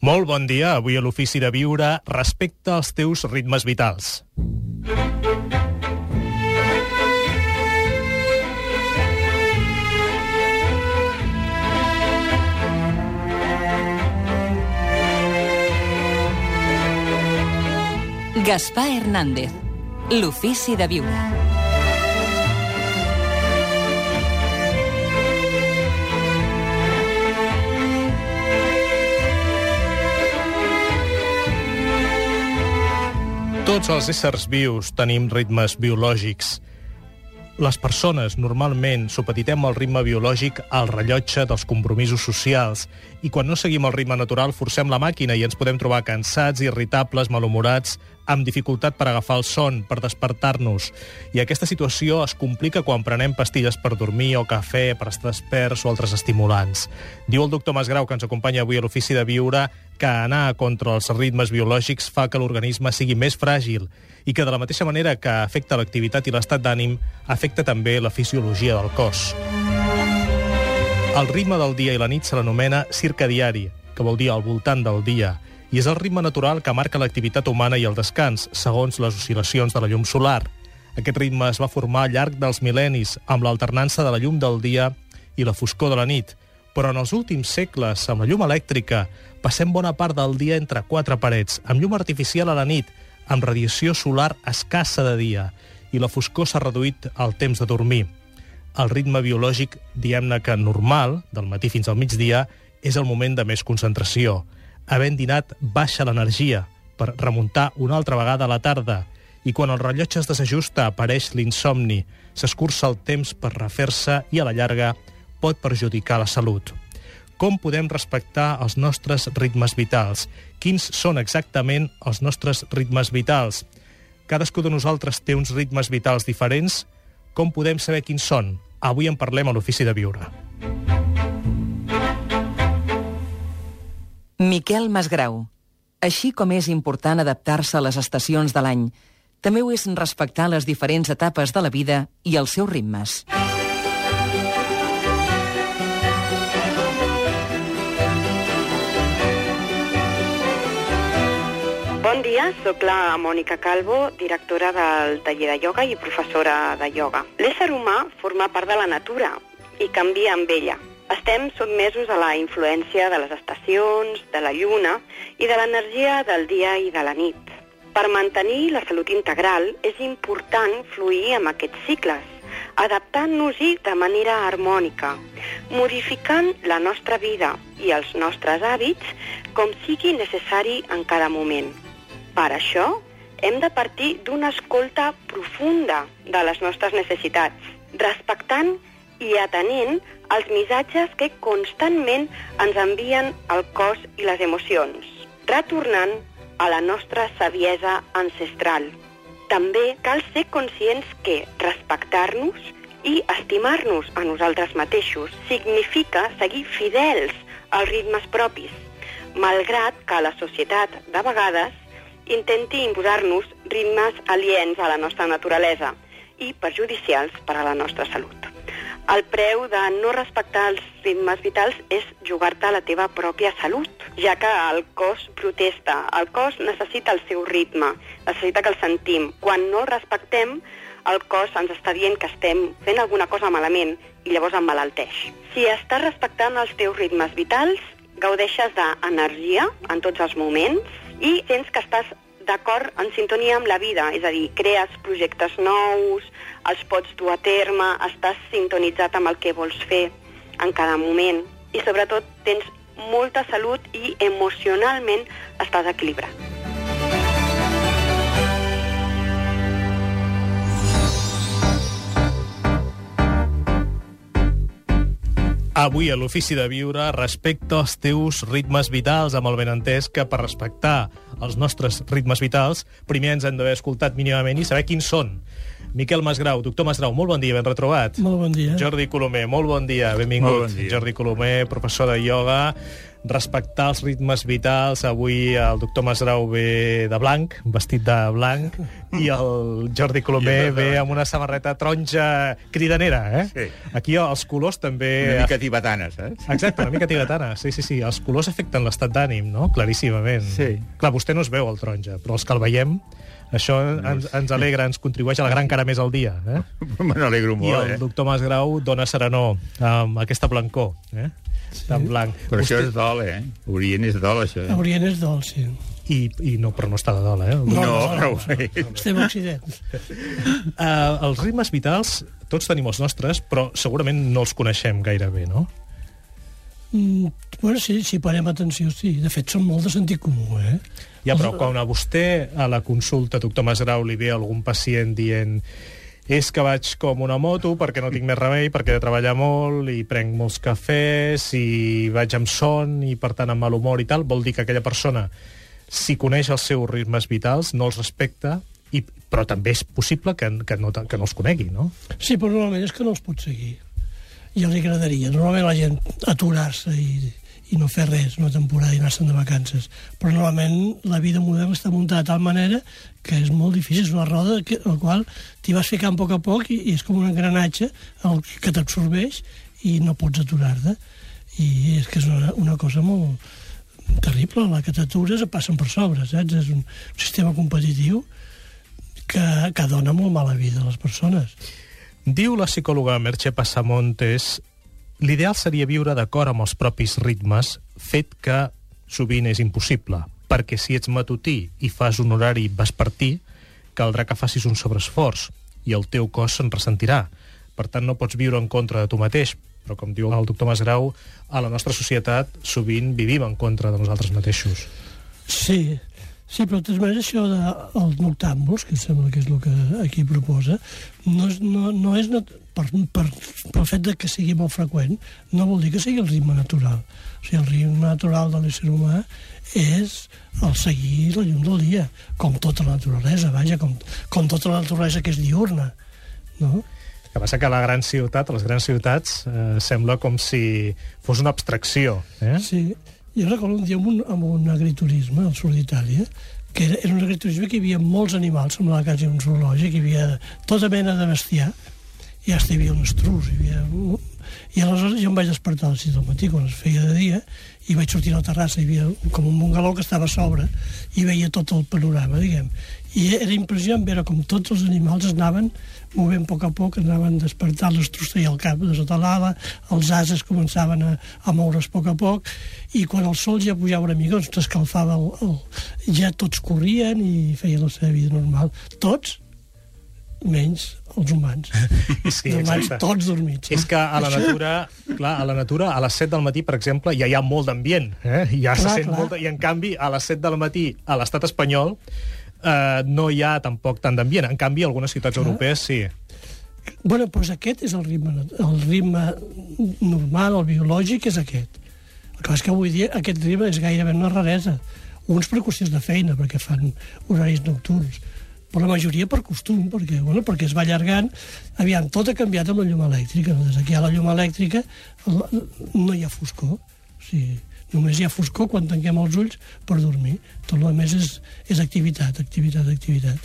Molt bon dia. Avui a l'Ofici de Viure, respecte als teus ritmes vitals. Gaspar Hernández, l'Ofici de Viure. Tots els éssers vius tenim ritmes biològics. Les persones normalment supeditem el ritme biològic al rellotge dels compromisos socials i quan no seguim el ritme natural forcem la màquina i ens podem trobar cansats, irritables, malhumorats, amb dificultat per agafar el son, per despertar-nos. I aquesta situació es complica quan prenem pastilles per dormir o cafè, per estar desperts o altres estimulants. Diu el doctor Masgrau, que ens acompanya avui a l'Ofici de Viure, que anar contra els ritmes biològics fa que l'organisme sigui més fràgil i que de la mateixa manera que afecta l'activitat i l'estat d'ànim, afecta també la fisiologia del cos. El ritme del dia i la nit se l'anomena circadiari, que vol dir al voltant del dia, i és el ritme natural que marca l'activitat humana i el descans, segons les oscil·lacions de la llum solar. Aquest ritme es va formar al llarg dels mil·lennis, amb l'alternança de la llum del dia i la foscor de la nit, però en els últims segles, amb la llum elèctrica, passem bona part del dia entre quatre parets, amb llum artificial a la nit, amb radiació solar escassa de dia, i la foscor s'ha reduït al temps de dormir. El ritme biològic, diguem-ne que normal, del matí fins al migdia, és el moment de més concentració. Havent dinat, baixa l'energia per remuntar una altra vegada a la tarda, i quan el rellotge es desajusta apareix l'insomni, s'escurça el temps per refer-se i a la llarga pot perjudicar la salut. Com podem respectar els nostres ritmes vitals? Quins són exactament els nostres ritmes vitals? Cadascú de nosaltres té uns ritmes vitals diferents. Com podem saber quins són? Avui en parlem a l'Ofici de Viure. Miquel Masgrau. Així com és important adaptar-se a les estacions de l'any, també ho és respectar les diferents etapes de la vida i els seus ritmes. Bon dia, sóc la Mònica Calvo, directora del taller de ioga i professora de ioga. L'ésser humà forma part de la natura i canvia amb ella. Estem sotmesos a la influència de les estacions, de la lluna i de l'energia del dia i de la nit. Per mantenir la salut integral és important fluir amb aquests cicles, adaptant-nos-hi de manera harmònica, modificant la nostra vida i els nostres hàbits com sigui necessari en cada moment. Per això, hem de partir d'una escolta profunda de les nostres necessitats, respectant i atenent els missatges que constantment ens envien el cos i les emocions, retornant a la nostra saviesa ancestral. També cal ser conscients que respectar-nos i estimar-nos a nosaltres mateixos significa seguir fidels als ritmes propis, malgrat que la societat, de vegades, intenti imposar-nos ritmes aliens a la nostra naturalesa i perjudicials per a la nostra salut. El preu de no respectar els ritmes vitals és jugar-te la teva pròpia salut, ja que el cos protesta, el cos necessita el seu ritme, necessita que el sentim. Quan no el respectem, el cos ens està dient que estem fent alguna cosa malament i llavors emmalalteix. Si estàs respectant els teus ritmes vitals, gaudeixes d'energia en tots els moments, i sents que estàs d'acord en sintonia amb la vida, és a dir, crees projectes nous, els pots dur a terme, estàs sintonitzat amb el que vols fer en cada moment i sobretot tens molta salut i emocionalment estàs equilibrat. Avui a l'Ofici de Viure respecte als teus ritmes vitals, amb el benentès que per respectar els nostres ritmes vitals primer ens hem d'haver escoltat mínimament i saber quins són. Miquel Masgrau. Doctor Masgrau, molt bon dia, ben retrobat. Molt bon dia. Jordi Colomer, molt bon dia, benvingut. Molt bon dia. Jordi Colomer, professor de ioga, respectar els ritmes vitals. Avui el doctor Masgrau ve de blanc, vestit de blanc, i el Jordi Colomer I ve amb una samarreta taronja cridanera, eh? Sí. Aquí els colors també... Una mica tibetana, saps? Exacte, una mica tibetana. Sí, sí, sí. Els colors afecten l'estat d'ànim, no? Claríssimament. Sí. Clar, vostè no es veu el taronja, però els que el veiem, això ens, ens alegra, ens contribueix a la gran cara més al dia. Eh? Me n'alegro I molt, el eh? doctor Masgrau dona serenor amb aquesta blancor, eh? Tan blanc. Però això és dol, eh? Orient és dol, això. Eh? Orient és dolç, sí. I, i no, però no està de dol, eh? El No, no, no, no. no. Estem a Occident. Uh, els ritmes vitals, tots tenim els nostres, però segurament no els coneixem gaire bé, no? Mm, bueno, sí, si parem atenció, sí. De fet, són molt de sentit comú, eh? Ja, però quan a vostè a la consulta, doctor Masgrau, li ve algun pacient dient és que vaig com una moto perquè no tinc més remei, perquè he de treballar molt i prenc molts cafès i vaig amb son i, per tant, amb mal humor i tal, vol dir que aquella persona, si coneix els seus ritmes vitals, no els respecta, i, però també és possible que, que, no, que no els conegui, no? Sí, però normalment és que no els pot seguir. Ja li agradaria. Normalment la gent aturar-se i, i no fer res una temporada i anar-se'n de vacances. Però normalment la vida moderna està muntada de tal manera que és molt difícil. És una roda que, al qual t'hi vas ficant a poc a poc i, i és com un engranatge el que t'absorbeix i no pots aturar-te. I és que és una, una cosa molt terrible. La que t'atures passen per sobre, saps? És un sistema competitiu que, que dona molt mala vida a les persones. Diu la psicòloga Merche Passamontes l'ideal seria viure d'acord amb els propis ritmes, fet que sovint és impossible, perquè si ets matutí i fas un horari vespertí, caldrà que facis un sobreesforç i el teu cos se'n ressentirà. Per tant, no pots viure en contra de tu mateix, però com diu el doctor Masgrau, a la nostra societat sovint vivim en contra de nosaltres mateixos. Sí, sí, però de totes maneres això dels noctàmbuls, que sembla que és el que aquí proposa, no és, no, no és nat per, per, pel fet de que sigui molt freqüent, no vol dir que sigui el ritme natural. O sigui, el ritme natural de l'ésser humà és el seguir la llum del dia, com tota la naturalesa, vaja, com, com tota la naturalesa que és diurna, no? El que passa que la gran ciutat, les grans ciutats, eh, sembla com si fos una abstracció. Eh? Sí, jo recordo un dia amb un, amb un agriturisme al sud d'Itàlia, que era, era un agriturisme que hi havia molts animals, semblava quasi un zoològic, hi havia tota mena de bestiar, i hi havia un estrus, hi havia... I aleshores jo em vaig despertar a les 6 del matí, quan es feia de dia, i vaig sortir a la terrassa, hi havia com un bungaló que estava a sobre, i veia tot el panorama, diguem. I era impressionant veure com tots els animals anaven movent a poc a poc, anaven despertant l'estrus i el cap de sota l'ala, els ases començaven a, a moure's a poc a poc, i quan el sol ja pujava una mica, doncs t'escalfava el, el... ja tots corrien i feien la seva vida normal. Tots, menys els humans. Sí, els humans exacte. tots dormits. És que a la natura, clar, a la natura, a les 7 del matí, per exemple, ja hi ha molt d'ambient, eh? Ja se Clar, sent clar. molt, i en canvi, a les 7 del matí, a l'estat espanyol, eh, no hi ha tampoc tant d'ambient. En canvi, algunes ciutats europees sí. Bueno, doncs aquest és el ritme, el ritme normal, el biològic, és aquest. El que és que avui dia aquest ritme és gairebé una raresa. Uns per qüestions de feina, perquè fan horaris nocturns, però la majoria per costum, perquè, bueno, perquè es va allargant. Aviam, tot ha canviat amb la llum elèctrica. No? Des que hi ha la llum elèctrica el- no hi ha foscor. O sigui, només hi ha foscor quan tanquem els ulls per dormir. Tot el més és, és activitat, activitat, activitat.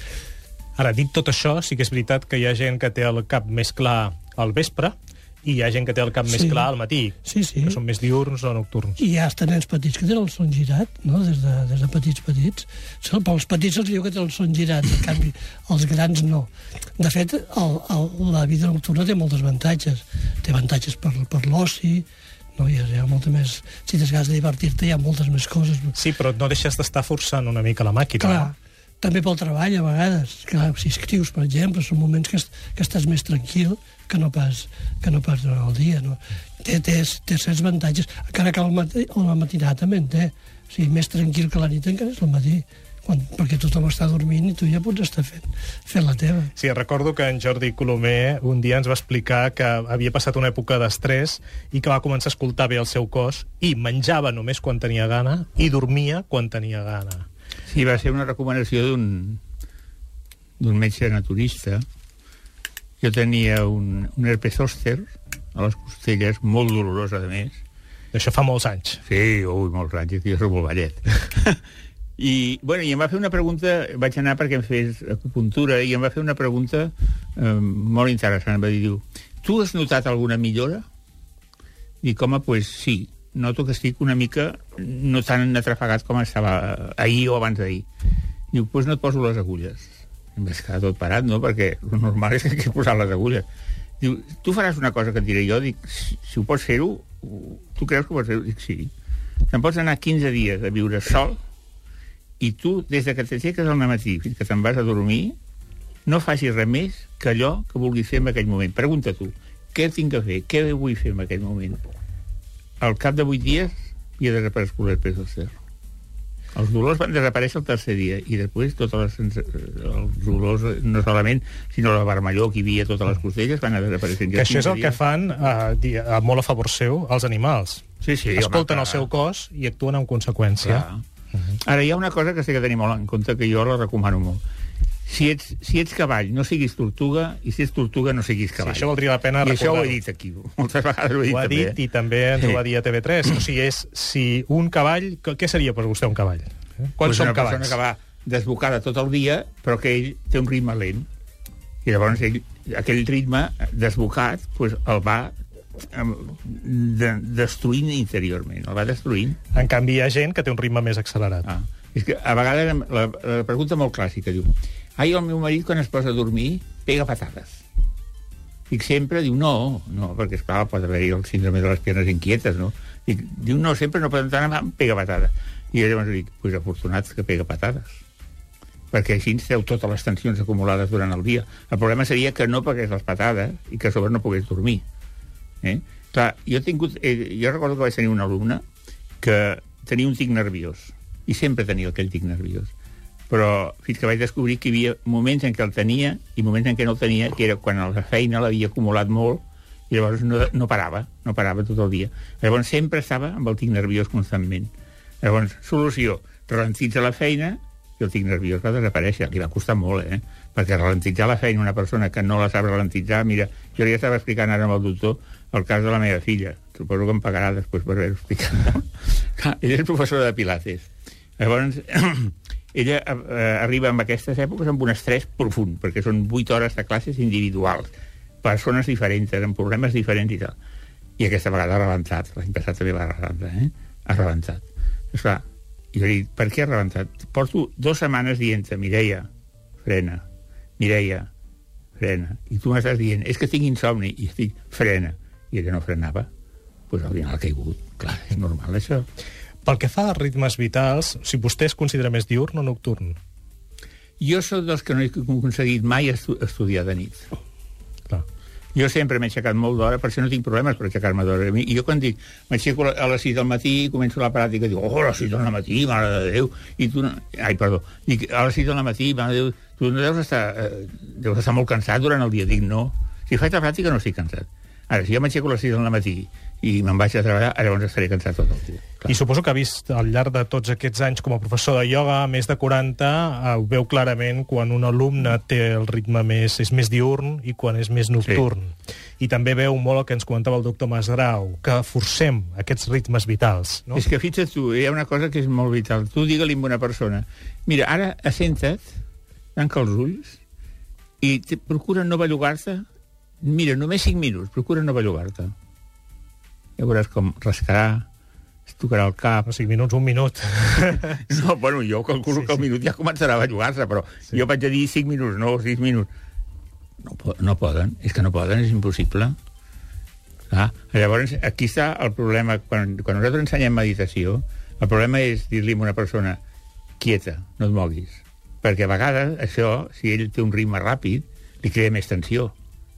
Ara, dit tot això, sí que és veritat que hi ha gent que té el cap més clar al vespre i hi ha gent que té el cap més Sí. clar al matí, Sí, sí. que són més diurns o nocturns. I hi ha hasta nens petits que tenen el son girat, no? des, de, des de petits petits. Però els petits se'ls diu que tenen el son girat, en canvi els grans no. De fet, el, el, la vida nocturna té molts avantatges. Té avantatges per, per l'oci, no? hi, ha, hi ha molta més... Si tens ganes de divertir-te, hi ha moltes més coses. Sí, però no deixes d'estar forçant una mica la màquina. Clar, no? també pel treball, a vegades. Clar, si escrius, per exemple, són moments que, est que estàs més tranquil que no pas, que no pas durant el dia. No? Té, té, té certs avantatges, encara que al matí, al matinà també en té. O sigui, més tranquil que la nit encara és el matí, quan, perquè tothom està dormint i tu ja pots estar fent, fent la teva. Sí, recordo que en Jordi Colomer un dia ens va explicar que havia passat una època d'estrès i que va començar a escoltar bé el seu cos i menjava només quan tenia gana i dormia quan tenia gana. Sí, va ser una recomanació d'un d'un metge naturista jo tenia un, un herpes zòster a les costelles, molt dolorós, a més. Això fa molts anys. Sí, ui, molts anys, jo soc molt ballet. I, bueno, i em va fer una pregunta, vaig anar perquè em fes acupuntura, i em va fer una pregunta eh, molt interessant. Em va dir, diu, tu has notat alguna millora? I com a, pues sí, noto que estic una mica no tan atrafegat com estava ahir o abans d'ahir. Diu, doncs pues no et poso les agulles. Em vaig quedar tot parat, no?, perquè el normal és que he posat les agulles. Diu, tu faràs una cosa que et diré jo? Dic, si, si ho pots fer-ho, tu creus que ho pots fer-ho? Dic, sí. Te'n pots anar 15 dies a viure sol i tu, des de que t'aixeques al matí fins que te'n vas a dormir, no facis res més que allò que vulguis fer en aquell moment. Pregunta tu, què tinc que fer? Què vull fer en aquell moment? Al cap de 8 dies havia desaparegut l'herpes zoster. Els dolors van desaparèixer el tercer dia i després tots els, els dolors, no solament, sinó la vermellor que hi havia totes les costelles van desaparèixer. Que això és el que fan eh, molt a favor seu els animals. Sí, sí. Escolten home, el seu cos i actuen en conseqüència. Clar. Uh -huh. Ara, hi ha una cosa que sé que tenim molt en compte, que jo la recomano molt si ets, si ets cavall, no siguis tortuga, i si ets tortuga, no siguis cavall. Sí, això valdria la pena I això ho he dit aquí, moltes vegades ho he dit, ho ha dit també. i també ens ho va dir a TV3. O sigui, és, si un cavall... Què seria per vostè un cavall? Eh? Quants pues són una cavalls? persona que va desbocada tot el dia, però que ell té un ritme lent. I llavors ell, aquell ritme desbocat pues, el va de, destruint interiorment, el va destruint. En canvi, hi ha gent que té un ritme més accelerat. Ah. És que a vegades la, la pregunta molt clàssica diu Ai, el meu marit, quan es posa a dormir, pega patades. Dic sempre, diu, no, no, perquè, esclar, pot haver-hi el síndrome de les piernes inquietes, no? Dic, diu, no, sempre no poden anar amb pega patades. I llavors dic, pues afortunats que pega patades perquè així treu totes les tensions acumulades durant el dia. El problema seria que no pagués les patades i que a sobre no pogués dormir. Eh? Clar, jo, he tingut, eh, jo recordo que vaig tenir un alumne que tenia un tic nerviós i sempre tenia aquell tic nerviós però fins que vaig descobrir que hi havia moments en què el tenia i moments en què no el tenia, que era quan la feina l'havia acumulat molt i llavors no, no parava, no parava tot el dia. Llavors sempre estava amb el tic nerviós constantment. Llavors, solució, ralentitza la feina el tic nerviós va desaparèixer. Li va costar molt, eh? Perquè ralentitzar la feina una persona que no la sap ralentitzar... Mira, jo li estava explicant ara amb el doctor el cas de la meva filla. Suposo que em pagarà després per haver-ho explicat. No? Ella és professora de Pilates. Llavors, ella eh, arriba en aquestes èpoques amb un estrès profund, perquè són 8 hores de classes individuals, persones diferents, amb problemes diferents i tal. I aquesta vegada ha rebentat, l'any passat també va rebentar, eh? Ha rebentat. Esclar, i jo dic, per què ha rebentat? Porto dues setmanes dient-te, Mireia, frena, Mireia, frena. I tu m'estàs dient, és que tinc insomni, i estic, frena. I ella no frenava. Doncs pues al final ha caigut. Clar, és normal, això. Pel que fa a ritmes vitals, si vostè es considera més diurn o nocturn? Jo sóc dels que no he aconseguit mai estu estudiar de nit. Clar. Jo sempre m'he aixecat molt d'hora, per això no tinc problemes per aixecar-me d'hora. I jo quan dic, m'aixeco a les 6 del matí, començo la pràctica, dic, oh, a les 6 del matí, mare de Déu, i tu no... Ai, perdó, dic, a les 6 del matí, mare de Déu, tu no deus estar, eh, deus estar molt cansat durant el dia. Dic, no, si faig la pràctica no estic cansat. Ara, si jo m'aixeco a les 6 del matí i me'n vaig a treballar, llavors estaré cansat tot el dia. Clar. I suposo que ha vist al llarg de tots aquests anys com a professor de ioga, més de 40, eh, ho veu clarament quan un alumne té el ritme més, és més diurn i quan és més nocturn. Sí. I també veu molt el que ens comentava el doctor Masgrau, que forcem aquests ritmes vitals. No? És que fixa't tu, hi ha una cosa que és molt vital. Tu digue-li a una persona, mira, ara assenta't, tanca els ulls i te, procura no bellugar-te. Mira, només 5 minuts, procura no bellugar-te ja veuràs com rascarà, es tocarà el cap... O 5 minuts, un minut. no, bueno, jo calculo sí, que el minut ja començarà a bellugar-se, però sí. jo vaig a dir 5 minuts, no 6 minuts. No, no poden, és que no poden, és impossible. Ah, llavors, aquí està el problema. Quan, quan nosaltres ensenyem meditació, el problema és dir-li a una persona quieta, no et moguis. Perquè a vegades això, si ell té un ritme ràpid, li crea més tensió.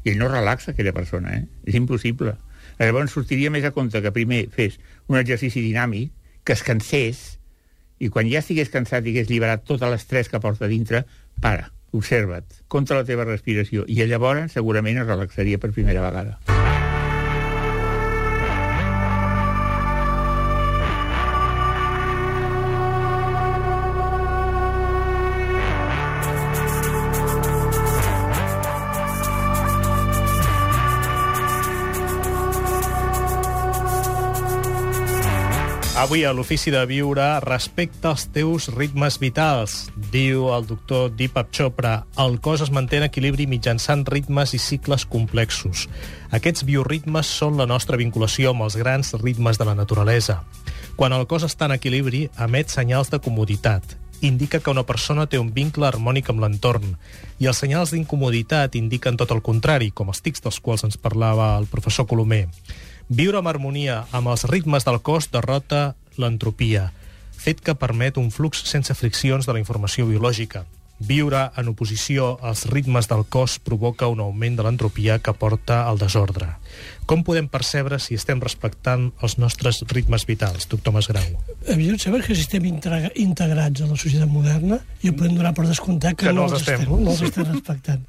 I ell no relaxa aquella persona, eh? És impossible. Llavors sortiria més a compte que primer fes un exercici dinàmic, que es cansés, i quan ja estigués cansat i hagués lliberat tot l'estrès que porta dintre, para, observa't, contra la teva respiració, i llavors segurament es relaxaria per primera vegada. Avui a l'Ofici de Viure respecta els teus ritmes vitals. Diu el doctor Deepak Chopra, el cos es manté en equilibri mitjançant ritmes i cicles complexos. Aquests bioritmes són la nostra vinculació amb els grans ritmes de la naturalesa. Quan el cos està en equilibri, emet senyals de comoditat. Indica que una persona té un vincle harmònic amb l'entorn. I els senyals d'incomoditat indiquen tot el contrari, com els tics dels quals ens parlava el professor Colomer. Viure amb harmonia amb els ritmes del cos derrota l'entropia, fet que permet un flux sense friccions de la informació biològica. Viure en oposició als ritmes del cos provoca un augment de l'entropia que porta al desordre. Com podem percebre si estem respectant els nostres ritmes vitals, doctor Masgrau? A mi em sembla que si estem integra- integrats a la societat moderna, ja podem donar per descomptat que, Que no no, els els estem, estem. no els estem respectant.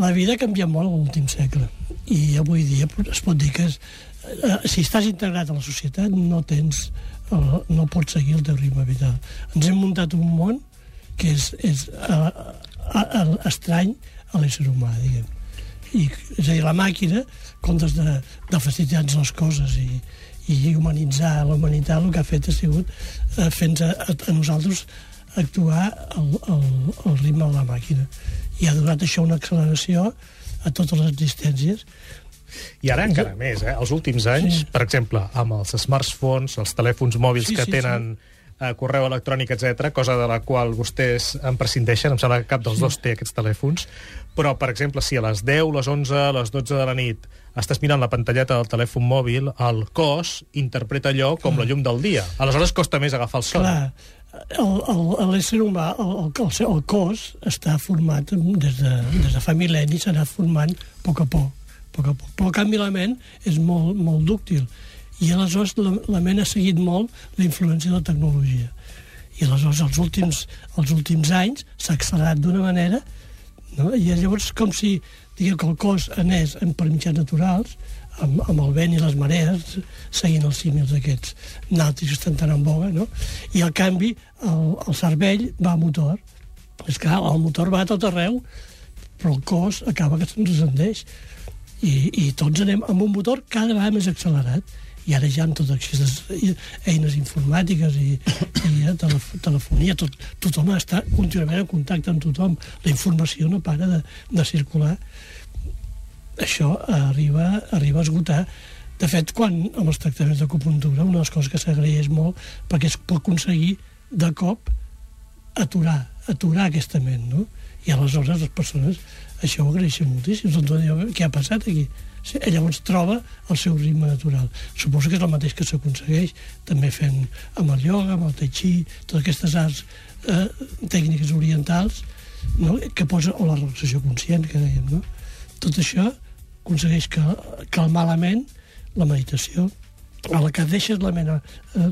La vida ha canviat molt en l'últim segle i avui dia es pot dir que és, eh, si estàs integrat a la societat no tens eh, no pots seguir el teu ritme vital. Ens hem muntat un món que és, és eh, eh, estrany a l'ésser humà, diguem. I, és a dir, la màquina, comptes de, de facilitar-nos les coses i, i humanitzar la humanitat, el que ha fet ha sigut eh, fer-nos a, a, a nosaltres actuar al, al, al ritme de la màquina. I ha donat això una acceleració a totes les existències I ara encara més, eh? Els últims anys, Sí. per exemple, amb els smartphones, els telèfons mòbils Sí, que sí, tenen eh, correu electrònic, etc, cosa de la qual vostès en prescindeixen, em sembla que cap dels dos té aquests telèfons, però, per exemple, si a les 10, les 11, a les 12 de la nit estàs mirant la pantalleta del telèfon mòbil, el cos interpreta allò com la llum del dia. Aleshores costa més agafar el son. Clar, l'ésser humà, el, el, el, el cos està format des de, des de fa mil·lennis, anat formant a poc a poc, a poc a poc. Però, en canvi, la ment és molt, molt dúctil. I aleshores la, la ment ha seguit molt la influència de la tecnologia. I aleshores els últims, els últims anys s'ha accelerat d'una manera no? i llavors com si diguem que el cos anés en per mitjans naturals amb, amb el vent i les marees seguint els símils aquests nàutics que estan tan en boga no? i al canvi el, el cervell va a motor és clar, el motor va a tot arreu però el cos acaba que se'ns descendeix i, i tots anem amb un motor cada vegada més accelerat i ara ja amb totes aquestes eines informàtiques i, i eh, telef telefonia, tot, tothom està contínuament en contacte amb tothom. La informació no para de, de circular. Això arriba, arriba a esgotar. De fet, quan amb els tractaments d'acupuntura, una de les coses que s'agraeix molt perquè es pot aconseguir de cop aturar, aturar aquesta ment, no? I aleshores les persones això ho agraeixen moltíssim. Doncs què ha passat aquí? Sí, llavors troba el seu ritme natural. Suposo que és el mateix que s'aconsegueix també fent amb el ioga, amb el tai chi, totes aquestes arts eh, tècniques orientals no? que posa, o la relaxació conscient que dèiem, no? Tot això aconsegueix que, calmar la ment, la meditació, a la que deixes la ment eh,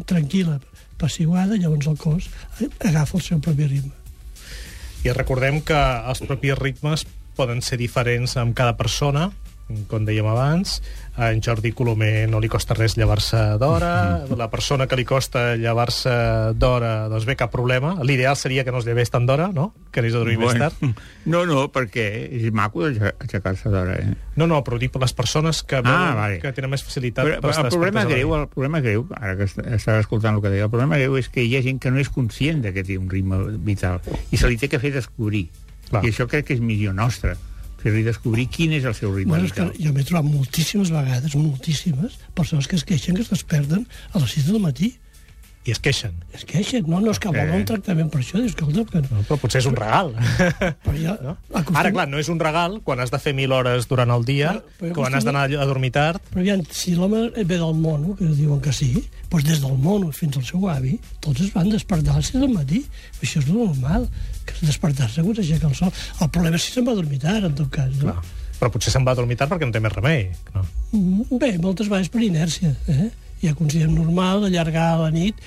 tranquil·la, passiuada, llavors el cos agafa el seu propi ritme. I recordem que els propis ritmes poden ser diferents amb cada persona, com dèiem abans, a en Jordi Colomer no li costa res llevar-se d'hora, la persona que li costa llevar-se d'hora, doncs bé, cap problema. L'ideal seria que no es llevés tant d'hora, no? Que anés a dormir més tard. No, no, perquè és maco aixecar-se d'hora, eh? No, no, però dic per les persones que, Ah, veuen vale. que tenen més facilitat Però, per estar el problema greu, el problema greu, ara que est- estava escoltant el que deia, el problema greu és que hi ha gent que no és conscient de que té un ritme vital i se li té que fer descobrir. Clar. I això crec que és missió nostra, fer-li descobrir quin és el seu ritme Bueno, vital. jo m'he trobat moltíssimes vegades, moltíssimes, persones que es queixen que es desperten a les 6 del matí. I es queixen. Es queixen, no, no és que Eh. un tractament per això, dius, escolta, que no. Però potser és un regal. Però ja, No? acostum- Ara, clar, no és un regal quan has de fer mil hores durant el dia, Però- però quan has acostuma- d'anar a dormir tard. Però aviam, si l'home ve del mono, que diuen que sí, doncs des del mono fins al seu avi, tots es van despertar a les 6 del matí. Això és normal, que despertar-se quan s'aixeca el sol. El problema és si se'n va a dormir tard, en tot cas. No? Clar. Però potser se'n va a dormir tard perquè no té més remei. No? Mm, Bé, moltes vegades per inèrcia. Eh? Ja considerem normal allargar la nit,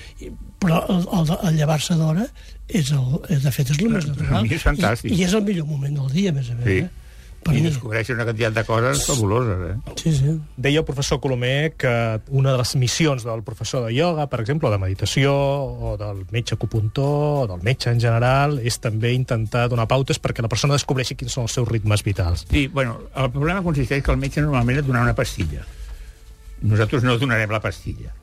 però el, el, el llevar-se d'hora és el, de fet és el més natural. és fantàstic. I, I és el millor moment del dia, a més a més. Sí. Eh? Per I mi. descobreixen una quantitat de coses fabuloses, eh? Sí, sí. Deia el professor Colomer que una de les missions del professor de ioga, per exemple, o de meditació, o del metge acupuntor, o del metge en general, és també intentar donar pautes perquè la persona descobreixi quins són els seus ritmes vitals. Sí, bueno, el problema consisteix que el metge normalment et donarà una pastilla. Nosaltres no donarem la pastilla.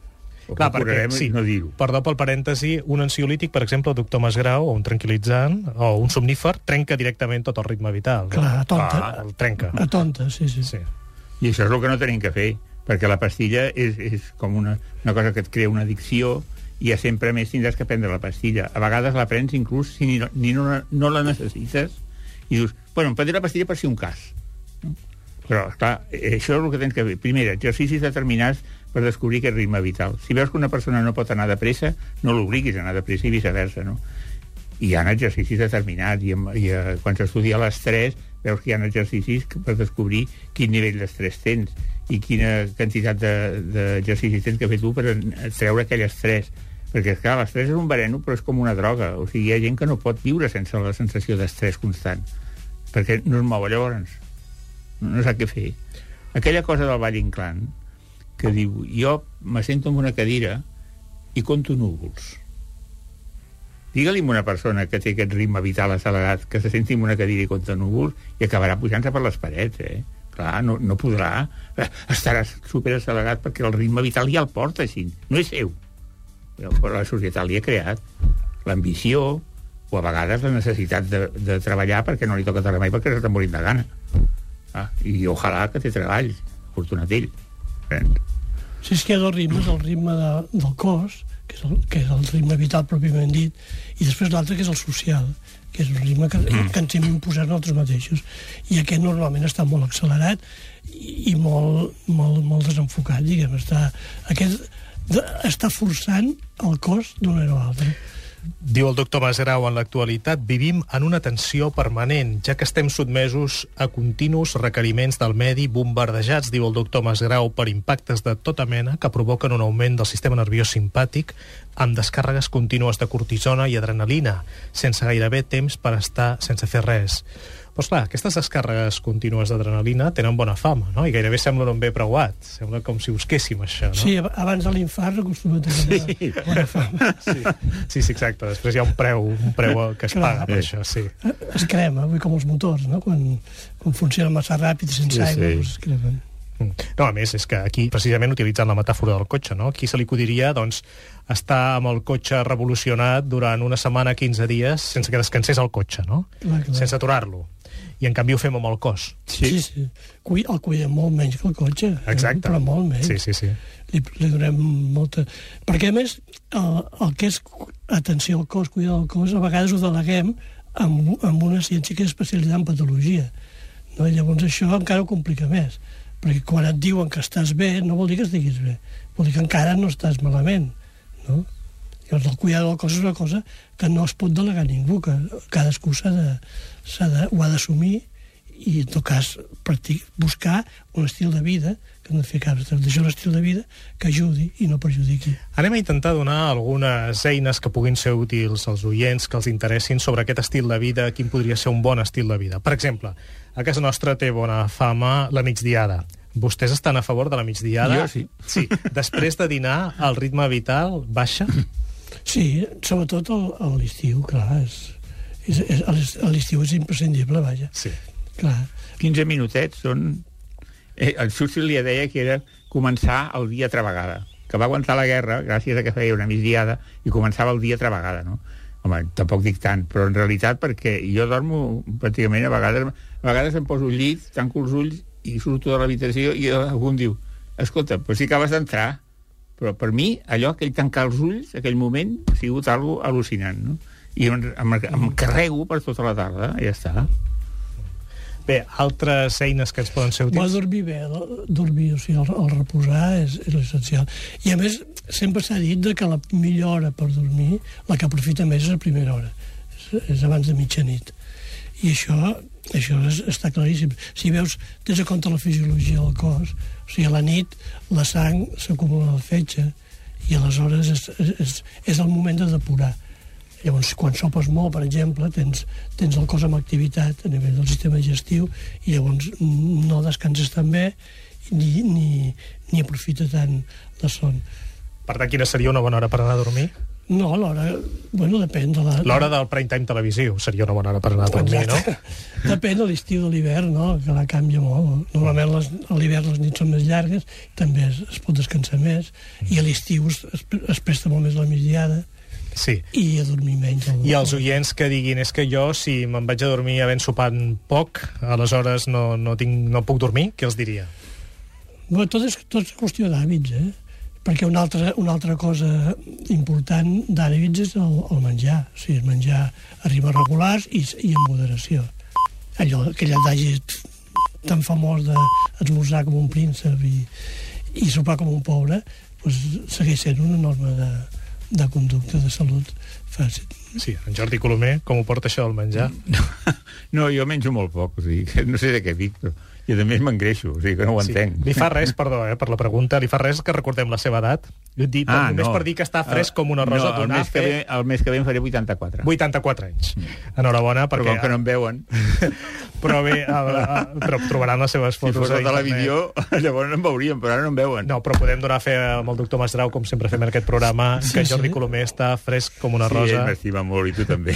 Ho Clar, perquè, sí, no dir-ho. perdó pel parèntesi, un ansiolític, per exemple, el doctor Masgrau, o un tranquil·litzant, o un somnífer, trenca directament tot el ritme vital. no? Clar, a tonta. Ah, El trenca. A tonta, sí, sí. Sí. I això és el que no tenim que fer, perquè la pastilla és, és com una, una cosa que et crea una addicció i ja sempre més tindràs que prendre la pastilla. A vegades la prens inclús si ni, ni no, no la necessites i dius, bueno, em prendré la pastilla per si un cas. No? Però, clar, eh, això és el que tens que fer. Primer, exercicis determinats per descobrir aquest ritme vital. Si veus que una persona no pot anar de pressa, no l'obliguis a anar de pressa i viceversa, no? Hi ha exercicis determinats, i, i uh, quan s'estudia l'estrès, veus que hi ha exercicis per descobrir quin nivell d'estrès tens i quina quantitat de- d'exercicis de, tens que fer tu per treure aquell estrès. Perquè, clar, l'estrès és un veneno, però és com una droga. O sigui, hi ha gent que no pot viure sense la sensació d'estrès constant, perquè no es mou llavors. No, sap què fer. Aquella cosa del Valle Inclán, que diu, jo me sento en una cadira i conto núvols. Digue-li a una persona que té aquest ritme vital accelerat que se senti en una cadira i conta núvols i acabarà pujant-se per les parets, eh? Clar, no, no podrà. Estarà superaccelerat perquè el ritme vital ja el porta així. No és seu. Però la societat li ha creat l'ambició o a vegades la necessitat de, de treballar perquè no li toca treballar mai perquè s'està morint de gana. Ah, I ojalà que té treball, afortunat ell. Si és que hi ha dos ritmes, el ritme de, del cos, que és, el, que és el ritme vital pròpiament dit, i després l'altre que és el social, que és un ritme que, que ens hem imposat nosaltres mateixos. I aquest normalment està molt accelerat i, i molt, molt, molt desenfocat, diguem. Està, aquest de, està forçant el cos d'una manera o altra. Diu el doctor Masgrau, en l'actualitat vivim en una tensió permanent, ja que estem sotmesos a continus requeriments del medi bombardejats, diu el doctor Masgrau, per impactes de tota mena que provoquen un augment del sistema nerviós simpàtic amb descàrregues contínues de cortisona i adrenalina, sense gairebé temps per estar sense fer res. Però, esclar, aquestes descàrregues contínues d'adrenalina tenen bona fama, no? I gairebé semblen un bé preuat. Sembla com si busquéssim això, no? Sí, ab- abans de l'infart acostuma a tenir sí. bona fama. sí, sí, exacte. Després hi ha un preu, un preu que es Clar. paga per això, sí. Es crema, vull com els motors, no? Quan, quan funciona massa ràpid i sense Sí, aigua, sí. es cremen. Mm. No, a més, és que aquí, precisament utilitzant la metàfora del cotxe, no? aquí se li acudiria doncs, estar amb el cotxe revolucionat durant una setmana, 15 dies, sense que descansés el cotxe, no? Clar, clar. sense aturar-lo. I en canvi ho fem amb el cos. Sí, sí. sí. Cui, el cuidem molt menys que el cotxe. eh? Exacte. Però molt menys. Sí, sí, sí. Li, li donem molta... Perquè, a més, el, el que és atenció al cos, cuidar del cos, a vegades ho deleguem amb, amb una ciència que és especialitzada en patologia. No? I llavors això encara ho complica més. Perquè quan et diuen que estàs bé, no vol dir que estiguis bé. Vol dir que encara no estàs malament. No? Llavors, el cuidar del cos és una cosa que no es pot delegar a ningú, que cadascú s'ha de, s'ha de, ho ha d'assumir i, en tot cas, practic, buscar un estil de vida, que no fer cap d'això un estil de vida que ajudi i no perjudiqui. Anem a intentar donar algunes eines que puguin ser útils als oients, que els interessin sobre aquest estil de vida, quin podria ser un bon estil de vida. Per exemple, a casa nostra té bona fama la migdiada. Vostès estan a favor de la migdiada? Jo sí. Sí. Després de dinar, el ritme vital baixa? Sí, sobretot el- a l'estiu, clar, és, és, és, a l'estiu és imprescindible, vaja. Sí. Clar, 15 minutets són... Eh, el Churchill li deia que era començar el dia altra vegada, que va aguantar la guerra gràcies a que feia una migdiada i començava el dia altra vegada, no? Home, tampoc dic tant, però en realitat perquè jo dormo pràcticament a vegades, a vegades em poso al llit, tanco els ulls i surto de l'habitació i algú em diu escolta, però si acabes d'entrar però per mi allò, aquell tancar els ulls aquell moment, ha sigut algo al·lucinant no? i em, em, em carrego per tota la tarda, i ja està Bé, altres eines que ens poden ser Bo útils? dormir bé, dormir, o sigui, el, el reposar és, és l'essencial. I a més, sempre s'ha dit de que la millor hora per dormir, la que aprofita més és la primera hora, és, és abans de mitjanit. I això, això és, està claríssim. Si veus, tens en compte la fisiologia del cos, o sigui, a la nit la sang s'acumula a la fetge i aleshores és, és, és el moment de depurar. Llavors, quan sopes molt, per exemple, tens, tens el cos amb activitat a nivell del sistema digestiu i llavors no descanses tan bé ni, ni, ni aprofita tant la son. Per tant, quina seria una bona hora per anar a dormir? No, l'hora... Bueno, depèn de la... L'hora del prime time televisiu seria una bona hora per anar a dormir, no? Depèn de l'estiu de l'hivern, no? que la canvia molt. Normalment les, a l'hivern les nits són més llargues, també es, es pot descansar més, i a l'estiu es, es, es presta molt més la migdiada Sí. i a dormir menys. I els oients que diguin és que jo, si me'n vaig a dormir havent sopat poc, aleshores no, no, tinc, no puc dormir, què els diria? Bueno, tot, és, tot és qüestió d'hàbits, eh? Perquè una altra, una altra cosa important d'hàbits és el, el menjar. O sigui, el menjar a ritmes regulars i, i en moderació. Allò, aquell adagi tan famós d'esmorzar com un príncep i, i sopar com un pobre, doncs segueix sent una norma de, de conducta de salut fàcil. Sí, en Jordi Colomer, com ho porta això del menjar? No, jo menjo molt poc, o sigui, que no sé de què dic, però... I a més m'engreixo, o sigui que no ho Sí. entenc. Li fa res, perdó, eh, per la pregunta, li fa res que recordem la seva edat? Dit, ah, només per dir que està fresc com una rosa no, el mes, que ve, el mes que ve em faré 84. 84 anys. Enhorabona, Però perquè... com que no em veuen, Però bé, el, el, però trobaran les seves si fotos fos la a internet. televisió, llavors em veurien, però ara no em veuen. No, però podem donar fe amb el doctor Masdrau, com sempre fem en aquest programa, Sí, que Jordi sí. Colomer està fresc com una sí, ell rosa m'estima molt, i tu també.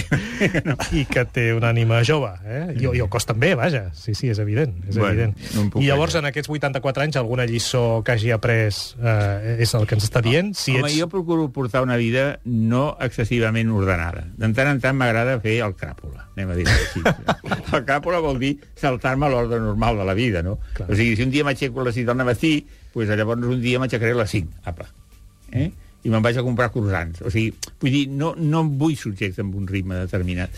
no. i que té una ànima jove. Eh? I, I el cos també, vaja. Sí, sí, és evident. És Bueno, evident. No em puc I llavors, en aquests 84 anys, alguna lliçó que hagi après eh, és el que ens està dient? Si Home, ets... jo procuro portar una vida no excessivament ordenada. De tant en tant m'agrada fer el cràpula, anem a dir així. el cràpula vol dir saltar-me l'ordre normal de la vida, no? Clar. O sigui, si un dia m'aixeco a les 6 del matí, pues, llavors un dia m'aixecaré a les 5, apa. Eh? I me'n vaig a comprar croissants. O sigui, vull dir, no, no em vull subjecte amb un ritme determinat.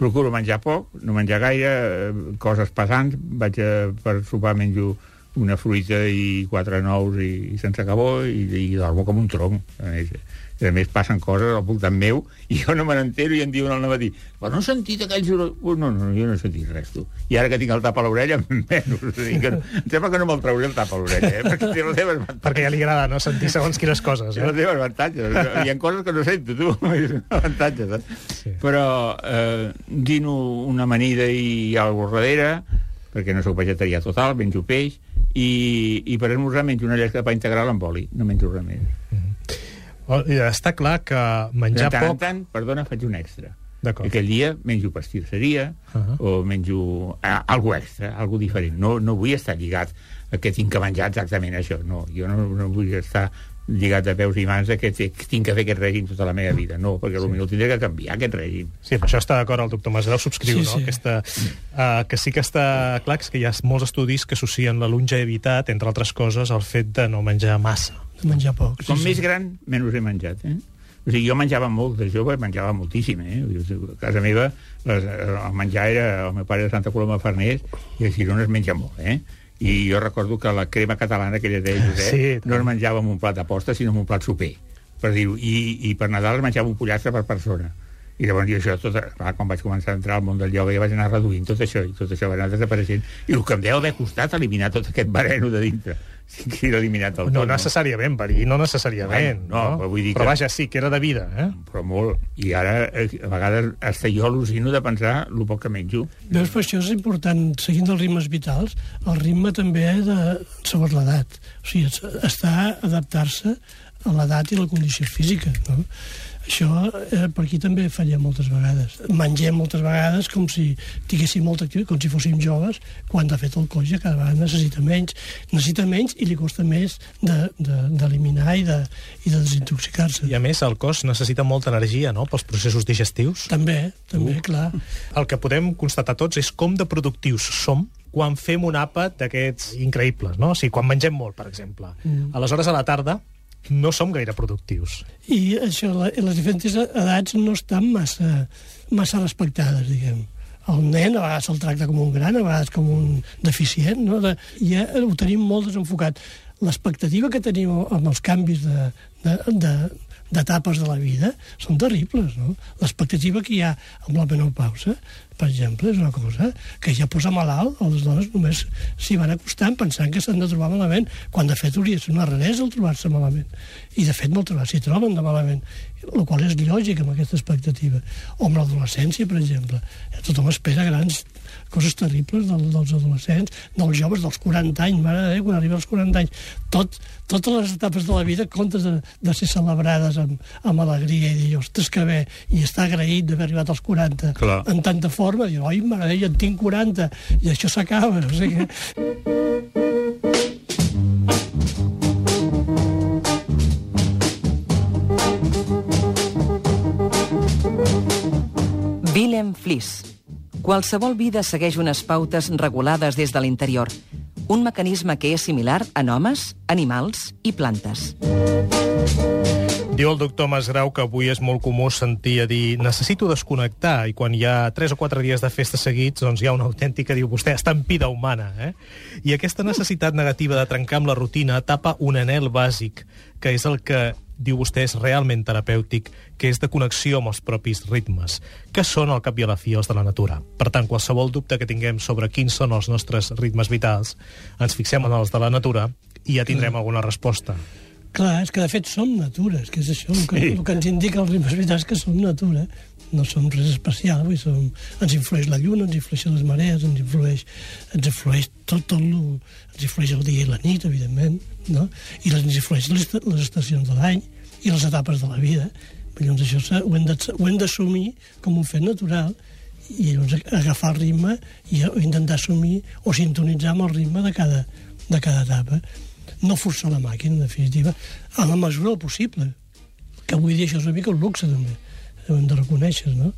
Procuro menjar poc, no menjar gaire, eh, coses pesants, vaig a, per sopar menjo una fruita i quatre nous i, i sense cabó i, i dormo com un tronc. I a més passen coses al voltant meu i jo no me n'entero i em diuen al matí però no has sentit aquell soroll? Oh, no, no, jo no he sentit res, tu. I ara que tinc el tap a l'orella, menys. O sigui que no, em sembla que no me'l trauré el tap a l'orella, eh? perquè té les avantatges. Perquè ja li agrada no sentir segons quines coses. Té les Eh? seves avantatges. Hi ha coses que no sento, tu. Avantatges, eh? Sí. Però eh, dino una amanida i alguna darrere, perquè no sóc vegetarià total, menjo peix, i, i per esmorzar menjo una llesca de pa integral amb oli, no menjo res més. Oh, i Està clar que De menjar tant poc... tant, perdona, faig un extra. D'acord. Aquell dia menjo pastisseria uh. -huh. o menjo eh, algo extra, algo diferent. No, no vull estar lligat a que tinc que menjar exactament això. No, jo no, no vull estar lligat de peus i mans que tinc que fer aquest règim tota la meva vida. No, perquè potser el tindré que canviar, aquest règim. Sí, amb això està d'acord el doctor Masdeu, subscriu, Sí, no? sí. Aquesta, uh, que sí que està clar que és que hi ha molts estudis que associen la longevitat, entre altres coses, al fet de no menjar massa. Menjar poc. Com més gran, menys he menjat, eh? O sigui, jo menjava molt de jove, menjava moltíssim, eh? Dir, A casa meva les, el menjar era... El meu pare de Santa Coloma Farners i a Girona es menja molt, eh? I jo recordo que la crema catalana que ella deia Josep, Sí, no es menjava amb un plat de posta, sinó amb un plat soper, per dir-ho. I, I per Nadal es menjava un pollastre per persona. I llavors jo això, tot, clar, quan vaig començar a entrar al món del ioga, ja vaig anar reduint tot això, i tot això va anar desapareixent. I el que em deu haver costat eliminar tot aquest bareno de dintre. Sí que era eliminat del No tot. necessàriament, verí, no necessàriament. Bueno, no, però vull dir però que- vaja, sí, que era de vida, eh? però molt. I ara, eh, a vegades, hasta jo al·lucino de pensar el poc que menjo. Veus, per això és important, seguint els ritmes vitals, el ritme també de, segons l'edat. O sigui, es- està a adaptar-se a l'edat i la condició física, no? Això eh, per aquí també fallem moltes vegades. Mengem moltes vegades com si tinguéssim molta activitat, com si fóssim joves, quan de fet el cos ja cada vegada necessita menys. Necessita menys i li costa més d'eliminar de, de, i de, i de desintoxicar-se. I a més, el cos necessita molta energia, no?, pels processos digestius. També, també, clar. El que podem constatar tots és com de productius som quan fem un àpat d'aquests increïbles, no? O sigui, quan mengem molt, per exemple. Mm. Aleshores, a la tarda, no som gaire productius. I això, les diferents edats no estan massa, massa respectades, diguem. El nen a vegades se'l tracta com un gran, a vegades com un deficient, no? De, ja ho tenim molt desenfocat. L'expectativa que tenim amb els canvis de, de, de, d'etapes de la vida són terribles, no? L'expectativa que hi ha amb la menopausa, per exemple, és una cosa que ja posa malalt, a les dones només s'hi van acostant pensant que s'han de trobar malament, quan de fet hauria de ser una raresa el trobar-se malament. I de fet moltes vegades s'hi troben de malament. el qual és lògic amb aquesta expectativa. O amb l'adolescència, per exemple. Tothom espera grans coses terribles del, dels adolescents, dels joves dels 40 anys, mare de Déu, quan arriba als 40 anys. Tot, totes les etapes de la vida comptes de, de ser celebrades amb, amb alegria i dir, ostres, que bé, i estar agraït d'haver arribat als 40 Clar. en tanta forma, dir, oi, mare Déu, en tinc 40, i això s'acaba. O sigui, Willem Fliss. Qualsevol vida segueix unes pautes regulades des de l'interior, un mecanisme que és similar en homes, animals i plantes. Diu el doctor Masgrau que avui és molt comú sentir a dir necessito desconnectar i quan hi ha 3 o 4 dies de festa seguits doncs hi ha una autèntica, diu vostè, estampida humana. Eh? I aquesta necessitat negativa de trencar amb la rutina tapa un anel bàsic, que és el que diu vostè és realment terapèutic, que és de connexió amb els propis ritmes, que són al cap i a la fi els de la natura. Per tant, qualsevol dubte que tinguem sobre quins són els nostres ritmes vitals, ens fixem en els de la natura i ja tindrem alguna resposta. Clar, és que de fet som natura, és que és això, el que, Sí. el que ens indica els ritmes vitals que som natura, no som res especial, vull, som, ens influeix la lluna, ens influeixen les marees, ens influeix, ens influeix tot, tot lo, ens influeix el dia i la nit, evidentment, no? i les, influeix les, les estacions de l'any i les etapes de la vida. Llavors això s'ha- ho hem d'assumir com un fet natural i llavors agafar el ritme i intentar assumir o sintonitzar amb el ritme de cada, de cada etapa no forçar la màquina, en definitiva, a la mesura del possible. Que avui dia això és una mica un luxe, també. Ho hem de reconèixer, no?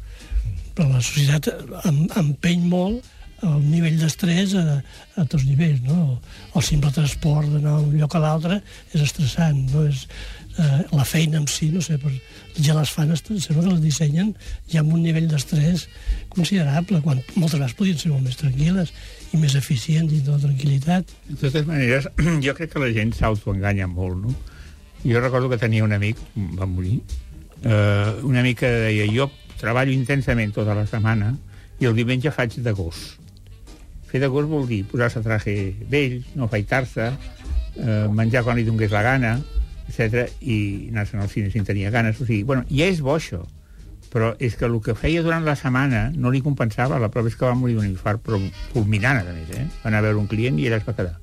Però la societat em, empeny molt el nivell d'estrès a, a tots nivells, no? El simple transport d'anar d'un lloc a l'altre és estressant, no? És, eh, la feina en si, no sé, per, ja les fan, sembla que les dissenyen ja amb un nivell d'estrès considerable, quan moltes vegades podrien ser molt més tranquil·les i més eficients i la tranquil·litat. De totes maneres, jo crec que la gent s'autoenganya molt, no? Jo recordo que tenia un amic, va morir, eh, un amic que deia jo treballo intensament tota la setmana i el diumenge faig de gos. Fer de gos vol dir posar-se traje vell, no afaitar-se, eh, menjar quan li donés la gana, etc i anar-se'n al cine si en tenia ganes. O sigui, bueno, ja és bo això, però és que el que feia durant la setmana no li compensava. La prova és que va morir d'un infart però fulminant, a més. Eh? Va anar a veure un client i allà es va quedar.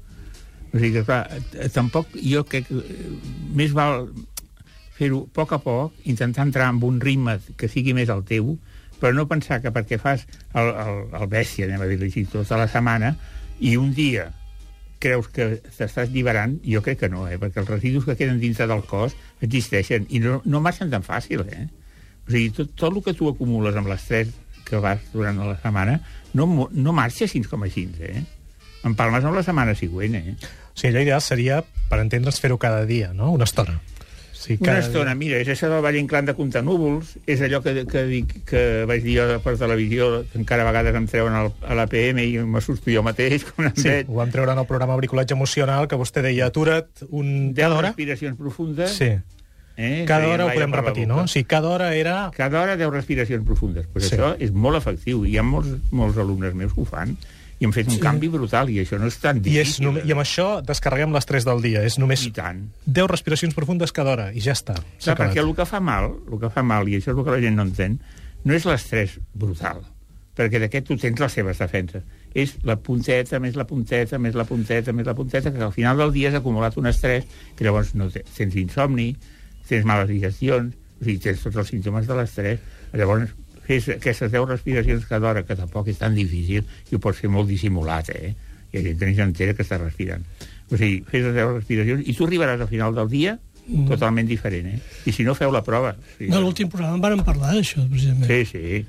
O sigui que, clar, eh, tampoc jo crec que eh, més val fer-ho a poc a poc, intentar entrar en un ritme que sigui més el teu, però no pensar que perquè fas el, el, el bèstia, anem a dir-li així, tota la setmana, i un dia creus que t'estàs lliberant, jo crec que no, eh? perquè els residus que queden dintre del cos existeixen, i no, no marxen tan fàcil, eh? O sigui, tot, tot el que tu acumules amb l'estrès que vas durant la setmana no, no marxa així com així, eh? Empalmes amb la setmana següent, eh? O sigui, allò ideal seria, per entendre'ns, fer-ho cada dia, no? Una estona. Sigui, Una estona, mira, és això del Valle Inclán de comptar núvols, és allò que, que, dic, que vaig dir jo per televisió, que encara a vegades em treuen al, a la PM i m'assusto jo mateix, em Sí, veig. ho vam treure en el programa Bricolatge Emocional, que vostè deia, atura't un... 10 Cada hora? respiracions profundes. Sí. Eh? Cada hora ho podem repetir, no? O sigui, cada hora era... Cada hora 10 respiracions profundes. Pues Sí. Això és molt efectiu. Hi ha molts, molts alumnes meus que ho fan i han fet un Sí. canvi brutal i això no és tan I, difícil. és només, I amb això descarreguem l'estrès del dia. És només I tant. 10 respiracions profundes cada hora, i ja està. Clar, perquè el que fa mal, el que fa mal, i això és el que la gent no entén, no és l'estrès brutal, perquè d'aquest tu tens les seves defenses. És la punteta, més la punteta, més la punteta, més la punteta, que al final del dia has acumulat un estrès, que llavors no te, tens insomni, tens males digestions, o sigui, tens tots els símptomes de l'estrès. Llavors, fes aquestes 10 respiracions cada hora, que tampoc és tan difícil, i ho pots fer molt dissimulat, eh? Hi ha gent s'entera que està respirant. O sigui, fes les 10 respiracions i tu arribaràs al final del dia Mm. totalment diferent, eh? I si no, feu la prova. Sí, No, l'últim programa en vàrem parlar d'això, precisament. sí, sí.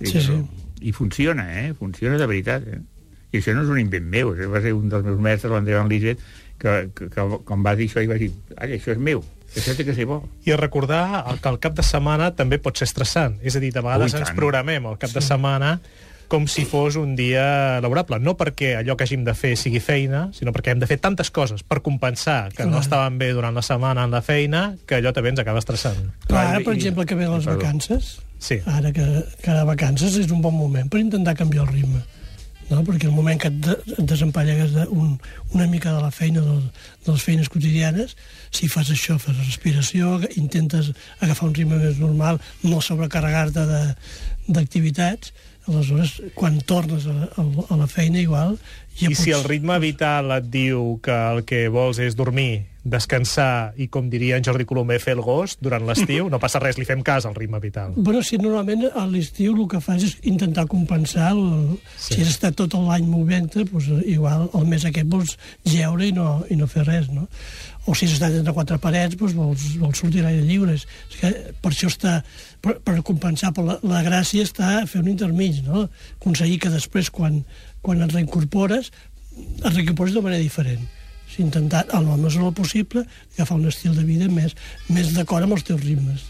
Sí, sí. I funciona, eh? Funciona de veritat, eh? I això no és un invent meu, eh? va ser un dels meus mestres, l'Andreu Lisbeth, que, que, que, quan va dir això, i va dir, ai, això és meu, té que ser bo. I recordar que el cap de setmana també pot ser estressant. És a dir, de vegades Oh, i ens programem el cap de setmana com si fos un dia laborable. No perquè allò que hàgim de fer sigui feina, sinó perquè hem de fer tantes coses per compensar que no estaven bé durant la setmana en la feina, que allò també ens acaba estressant. Clar, ara, Clar, per i- exemple, que ve les Perdó. vacances, Sí. ara que, que ara vacances és un bon moment per intentar canviar el ritme. No? perquè el moment que et, de, et desempallegues de un, una mica de la feina, de, de les feines quotidianes, si fas això, fas respiració, intentes agafar un ritme més normal, no sobrecarregar-te d'activitats, aleshores, quan tornes a, a, a la feina, igual... Ja I pots... si el ritme vital et diu que el que vols és dormir, descansar i, com diria en Jordi Colomer, fer el gos durant l'estiu, no passa res, li fem cas al ritme vital. Bueno, si normalment a l'estiu el que fas és intentar compensar, el, sí. si has estat tot l'any movent-te, doncs igual el mes aquest vols geure i no, i no fer res, no? O si has estat entre quatre parets, doncs vols, vols sortir a l'aire lliure. És que per això està, per, per compensar, per la, la gràcia està a fer un intermig, no? Aconseguir que després, quan, quan et reincorpores, et reincorpores de manera diferent intentar, en la mesura possible, agafar un estil de vida més, més d'acord amb els teus ritmes.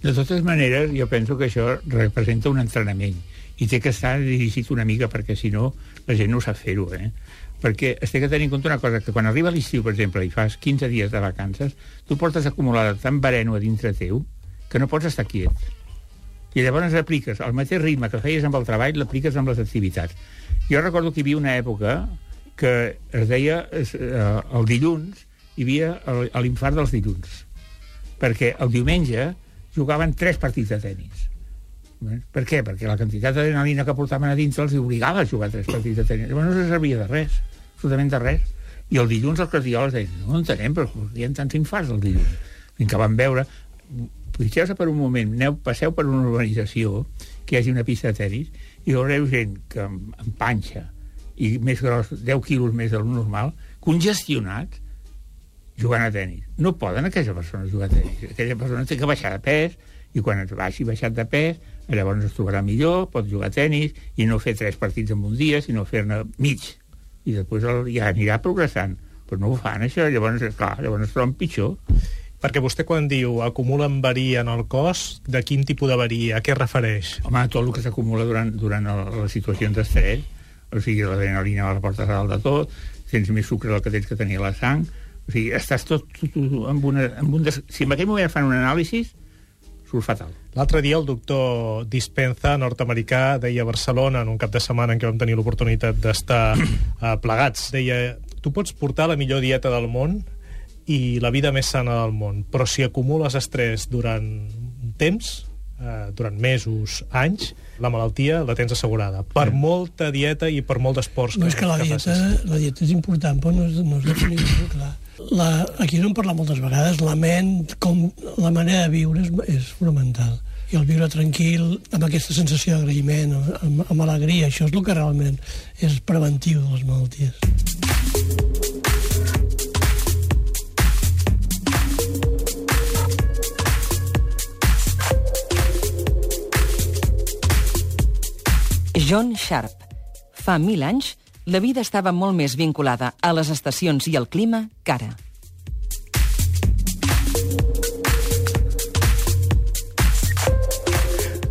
De totes maneres, jo penso que això representa un entrenament i té que estar dirigit una mica perquè si no la gent no sap fer-ho, eh? perquè es té que tenir en compte una cosa, que quan arriba l'estiu, per exemple, i fas 15 dies de vacances, tu portes acumulada tan bareno a dintre teu que no pots estar quiet. I llavors apliques el mateix ritme que feies amb el treball, l'apliques amb les activitats. Jo recordo que hi havia una època que es deia eh, el dilluns hi havia l'infart dels dilluns perquè el diumenge jugaven tres partits de tennis per què? Perquè la quantitat d'adrenalina que portaven a dins els obligava a jugar tres partits de tennis. Llavors no se servia de res, absolutament de res. I el dilluns els cardioles deien, no entenem, però ha tants infarts el dilluns. Fins que van veure... Fixeu-se per un moment, aneu, passeu per una urbanització que hi hagi una pista de tennis i veureu gent que amb, amb panxa, i més gros, 10 quilos més del normal, congestionats, jugant a tennis. No poden aquella persona jugar a tennis. Aquella persona té que baixar de pes, i quan es baixi baixat de pes, llavors es trobarà millor, pot jugar a tennis, i no fer tres partits en un dia, sinó fer-ne mig. I després ja anirà progressant. Però no ho fan, això, llavors, clar, llavors es troben pitjor. Perquè vostè quan diu acumulen varia en el cos, de quin tipus de varia? A què refereix? Home, tot el que s'acumula durant, durant les situacions d'estrès, o sigui, l'adrenalina la portes a dalt de tot, tens més sucre del que tens que tenir a la sang, o sigui, estàs tot, tot, tot amb, una, amb un... Des... Si en aquell moment fan un anàlisi, surt fatal. L'altre dia el doctor Dispenza, nord-americà, deia a Barcelona, en un cap de setmana en què vam tenir l'oportunitat d'estar uh, plegats, deia, tu pots portar la millor dieta del món i la vida més sana del món, però si acumules estrès durant un temps, eh, durant mesos, anys, la malaltia la tens assegurada. Per sí. molta dieta i per molt d'esports no, que, és que la que dieta, facis. la dieta és important, però no és, no és definitiu, clar. La, aquí no en parlat moltes vegades, la ment, com la manera de viure és, és fonamental. I el viure tranquil, amb aquesta sensació d'agraïment, amb, amb alegria, això és el que realment és preventiu de les malalties. John Sharp. Fa mil anys, la vida estava molt més vinculada a les estacions i al clima que ara.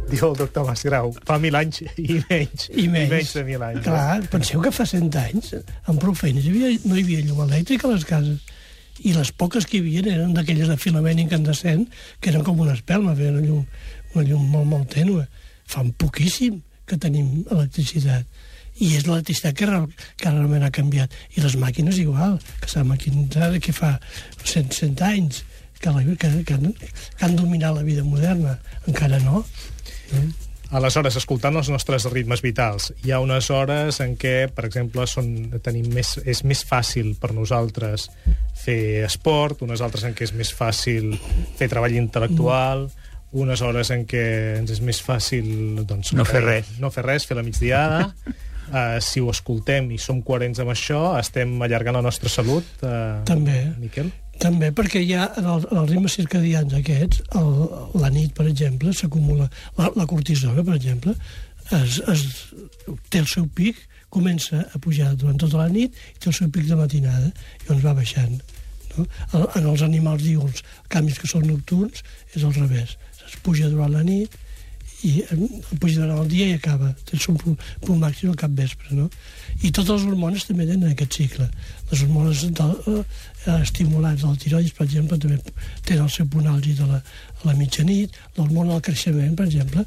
Diu el doctor Masgrau, fa mil anys i menys. I menys. I menys de mil anys. Clar, penseu que fa cent anys, amb prou feines, hi havia, no hi havia llum elèctrica a les cases. I les poques que hi havia eren d'aquelles de filament incandescent, que eren com una espelma, feien una llum, una llum molt, molt tènue. Fan poquíssim que tenim electricitat. I és l'electricitat que, que realment ha canviat. I les màquines igual, que s'ha maquinitzat que fa 100, 100 anys, que, la, que, que, que han dominat la vida moderna. Encara no. Mm. Aleshores, escoltant els nostres ritmes vitals, hi ha unes hores en què, per exemple, són, tenim més, és més fàcil per nosaltres fer esport, unes altres en què és més fàcil fer treball intel·lectual, unes hores en què ens és més fàcil doncs, no fer res no fer res, fer la migdiada uh, si ho escoltem i som coherents amb això estem allargant la nostra salut uh, també Miquel? També, perquè ja en, el, en els ritmes circadians aquests, el, la nit, per exemple, s'acumula... La, la cortisona, per exemple, es, es, té el seu pic, comença a pujar durant tota la nit i té el seu pic de matinada, i llavors va baixant. No? En els animals dius, canvis que són nocturns, és al revés es puja durant la nit i puja durant el dia i acaba. Tens un punt, punt màxim al cap vespre, no? I totes les hormones també tenen aquest cicle. Les hormones del, eh, estimulants del tiroides, per exemple, també tenen el seu punt àlgid a la, a la mitjanit. L'hormona del creixement, per exemple,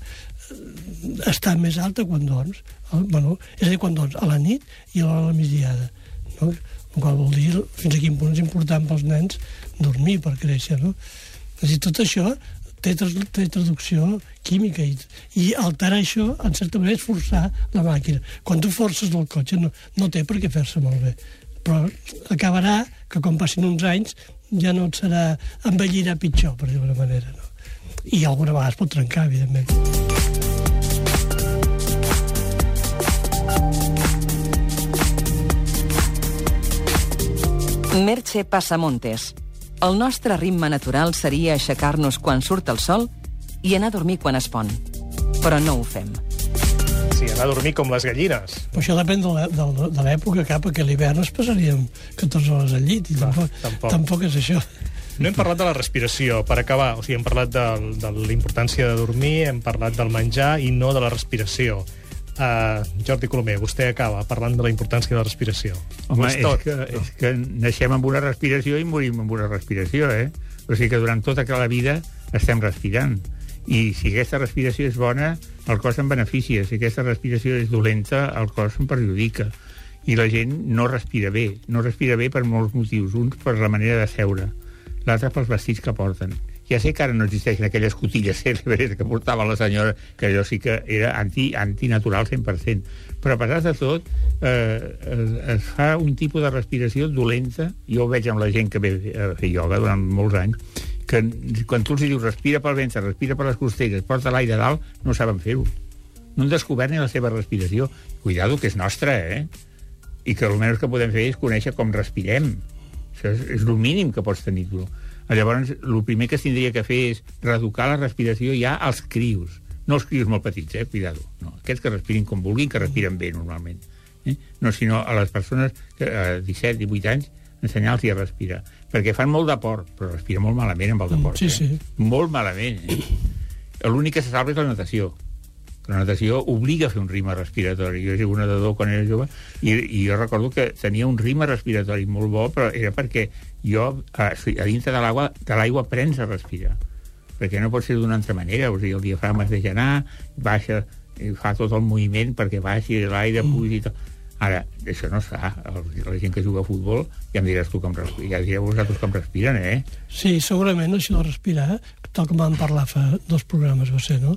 està més alta quan dorms. El, bueno, és a dir, quan dorms a la nit i a l'hora de la migdiada. No? El qual vol dir fins a quin punt és important pels nens dormir per créixer. No? És a dir, tot això té, té traducció química i, i alterar això, en certa manera, és forçar la màquina. Quan tu forces el cotxe no, no té per què fer-se molt bé. Però acabarà que quan passin uns anys ja no et serà... envellirà pitjor, per dir-ho manera. No? I alguna vegada es pot trencar, evidentment. Merche Passamontes. El nostre ritme natural seria aixecar-nos quan surt el sol i anar a dormir quan es pon. Però no ho fem. Sí, anar a dormir com les gallines. Però això depèn de l'è- de de l'època cap, que a l'hivern es passaríem 14 hores al llit, i Clar, tampoc, tampoc. tampoc és això. No hem parlat de la respiració, per acabar. O sigui, hem parlat de, de la importància de dormir, hem parlat del menjar i no de la respiració. Uh, Jordi Colomer, vostè acaba parlant de la importància de la respiració. Home, Ho és, tot. que, és que naixem amb una respiració i morim amb una respiració, eh? O sigui que durant tota la vida estem respirant. I si aquesta respiració és bona, el cos en beneficia. Si aquesta respiració és dolenta, el cos en perjudica. I la gent no respira bé. No respira bé per molts motius. Un per la manera de seure, l'altre pels vestits que porten. Ja sé que ara no existeixen aquelles cotilles cèlebres que portava la senyora, que allò sí que era anti, antinatural 100%. Però a pesar de tot, eh, es, es fa un tipus de respiració dolenta. Jo ho veig amb la gent que ve a fer ioga durant molts anys, que quan tu els dius respira pel ventre, respira per les costelles, porta l'aire dalt, no saben fer-ho. No han descobert ni la seva respiració. Cuidado, que és nostra, eh? I que el menys que podem fer és conèixer com respirem. Això és, és el mínim que pots tenir tu. Llavors, el primer que tindria que fer és reeducar la respiració ja als crios. No els crios molt petits, eh? Cuidado. No, aquests que respirin com vulguin, que respiren bé normalment. Eh? No, sinó a les persones que a 17, 18 anys, ensenyar-los a respirar. Perquè fan molt de por, però respira molt malament amb el de Mm, por. sí, eh? sí. Molt malament. Eh? L'únic que se salva és la natació. La natació obliga a fer un ritme respiratori. Jo he sigut nedador quan era jove i, i jo recordo que tenia un ritme respiratori molt bo, però era perquè jo a, a dintre de l'aigua de l'aigua aprens a respirar. Perquè no pot ser d'una altra manera. O sigui, el diafragma es deixa anar, baixa, i fa tot el moviment perquè baixi l'aire, pugi i tot. Ara, això no es fa. La gent que juga a futbol, ja em diràs tu com respiren, ja direu vosaltres com respiren, eh? Sí, segurament això de respirar, tal com vam parlar fa dos programes, va ser, no?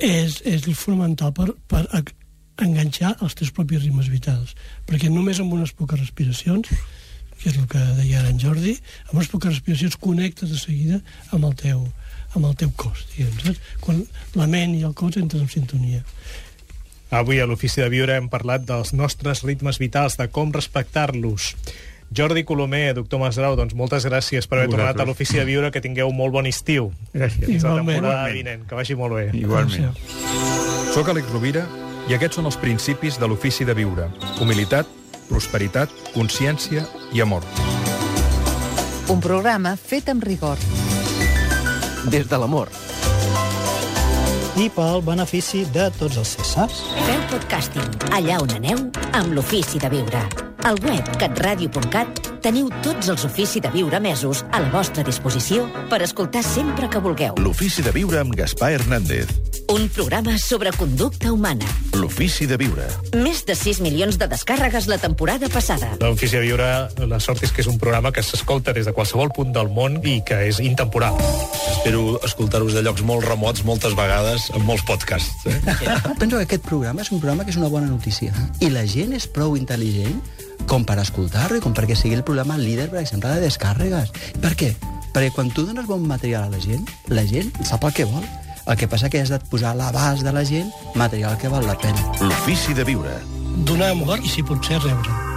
És, és fonamental per, per enganxar els teus propis ritmes vitals. Perquè només amb unes poques respiracions, que és el que deia ara en Jordi, amb unes poques respiracions connectes de seguida amb el teu, amb el teu cos, diguem, saps? Quan la ment i el cos entren en sintonia. Avui a l'Ofici de Viure hem parlat dels nostres ritmes vitals, de com respectar-los. Jordi Colomer, doctor Masgrau, doncs moltes gràcies per haver Vosaltres. tornat a l'Ofici de Viure, que tingueu un molt bon estiu. Gràcies. Fins la Igualment. temporada vinent, que vagi molt bé. Igualment. Adéu-siau. Soc Àlex Rovira i aquests són els principis de l'ofici de viure. Humilitat, prosperitat, consciència i amor. Un programa fet amb rigor. des de l'amor. i pel benefici de tots els Cèsars. Feu podcasting allà on aneu amb l'Ofici de Viure. Al web catradio.cat teniu tots els Ofici de Viure mesos a la vostra disposició per escoltar sempre que vulgueu. L'ofici de viure amb Gaspar Hernández. Un programa sobre conducta humana. L'ofici de viure. Més de 6 milions de descàrregues la temporada passada. L'Ofici de Viure, la sort és que és un programa que s'escolta des de qualsevol punt del món i que és intemporal. Espero escoltar-vos de llocs molt remots moltes vegades amb molts podcasts. Eh? Penso que aquest programa és un programa que és una bona notícia. I la gent és prou intel·ligent com per escoltar-lo i com perquè sigui el programa líder, per exemple, de descàrregues. Per què? Perquè quan tu dones bon material a la gent, la gent sap el que vol. El que passa que has de posar a l'abast de la gent material que val la pena. L'ofici de viure. Donar amor i, si pot ser, rebre.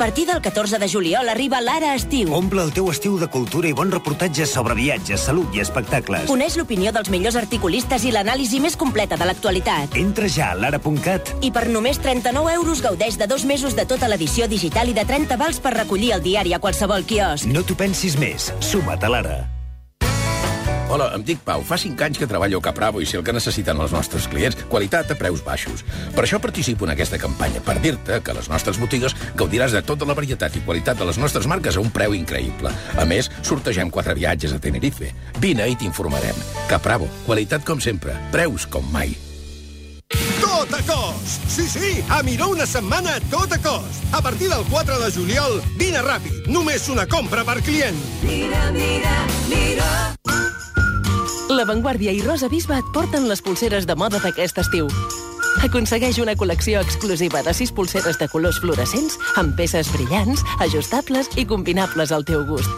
Partir del 14 de juliol arriba l'Ara Estiu. Omple el teu estiu de cultura i bons reportatges sobre viatges, salut i espectacles. Coneix l'opinió dels millors articulistes i l'anàlisi més completa de l'actualitat. Entra ja a lara.cat. I per només 39 euros gaudeix de dos mesos de tota l'edició digital i de 30 vals per recollir el diari a qualsevol quiosc. No t'ho pensis més. Suma't a l'ara. Hola, em dic Pau. Fa 5 anys que treballo a Capravo i sé el que necessiten els nostres clients. Qualitat a preus baixos. Per això participo en aquesta campanya, per dir-te que a les nostres botigues gaudiràs de tota la varietat i qualitat de les nostres marques a un preu increïble. A més, sortegem quatre viatges a Tenerife. Vine i t'informarem. Capravo, qualitat com sempre, preus com mai. Tot a cost! Sí, sí, a Miró una setmana tot a cost. A partir del 4 de juliol, vine ràpid. Només una compra per client. Mira, mira, mira. La Vanguardia i Rosa Bisba et porten les pulseres de moda d'aquest estiu. Aconsegueix una col·lecció exclusiva de 6 pulseres de colors fluorescents amb peces brillants, ajustables i combinables al teu gust.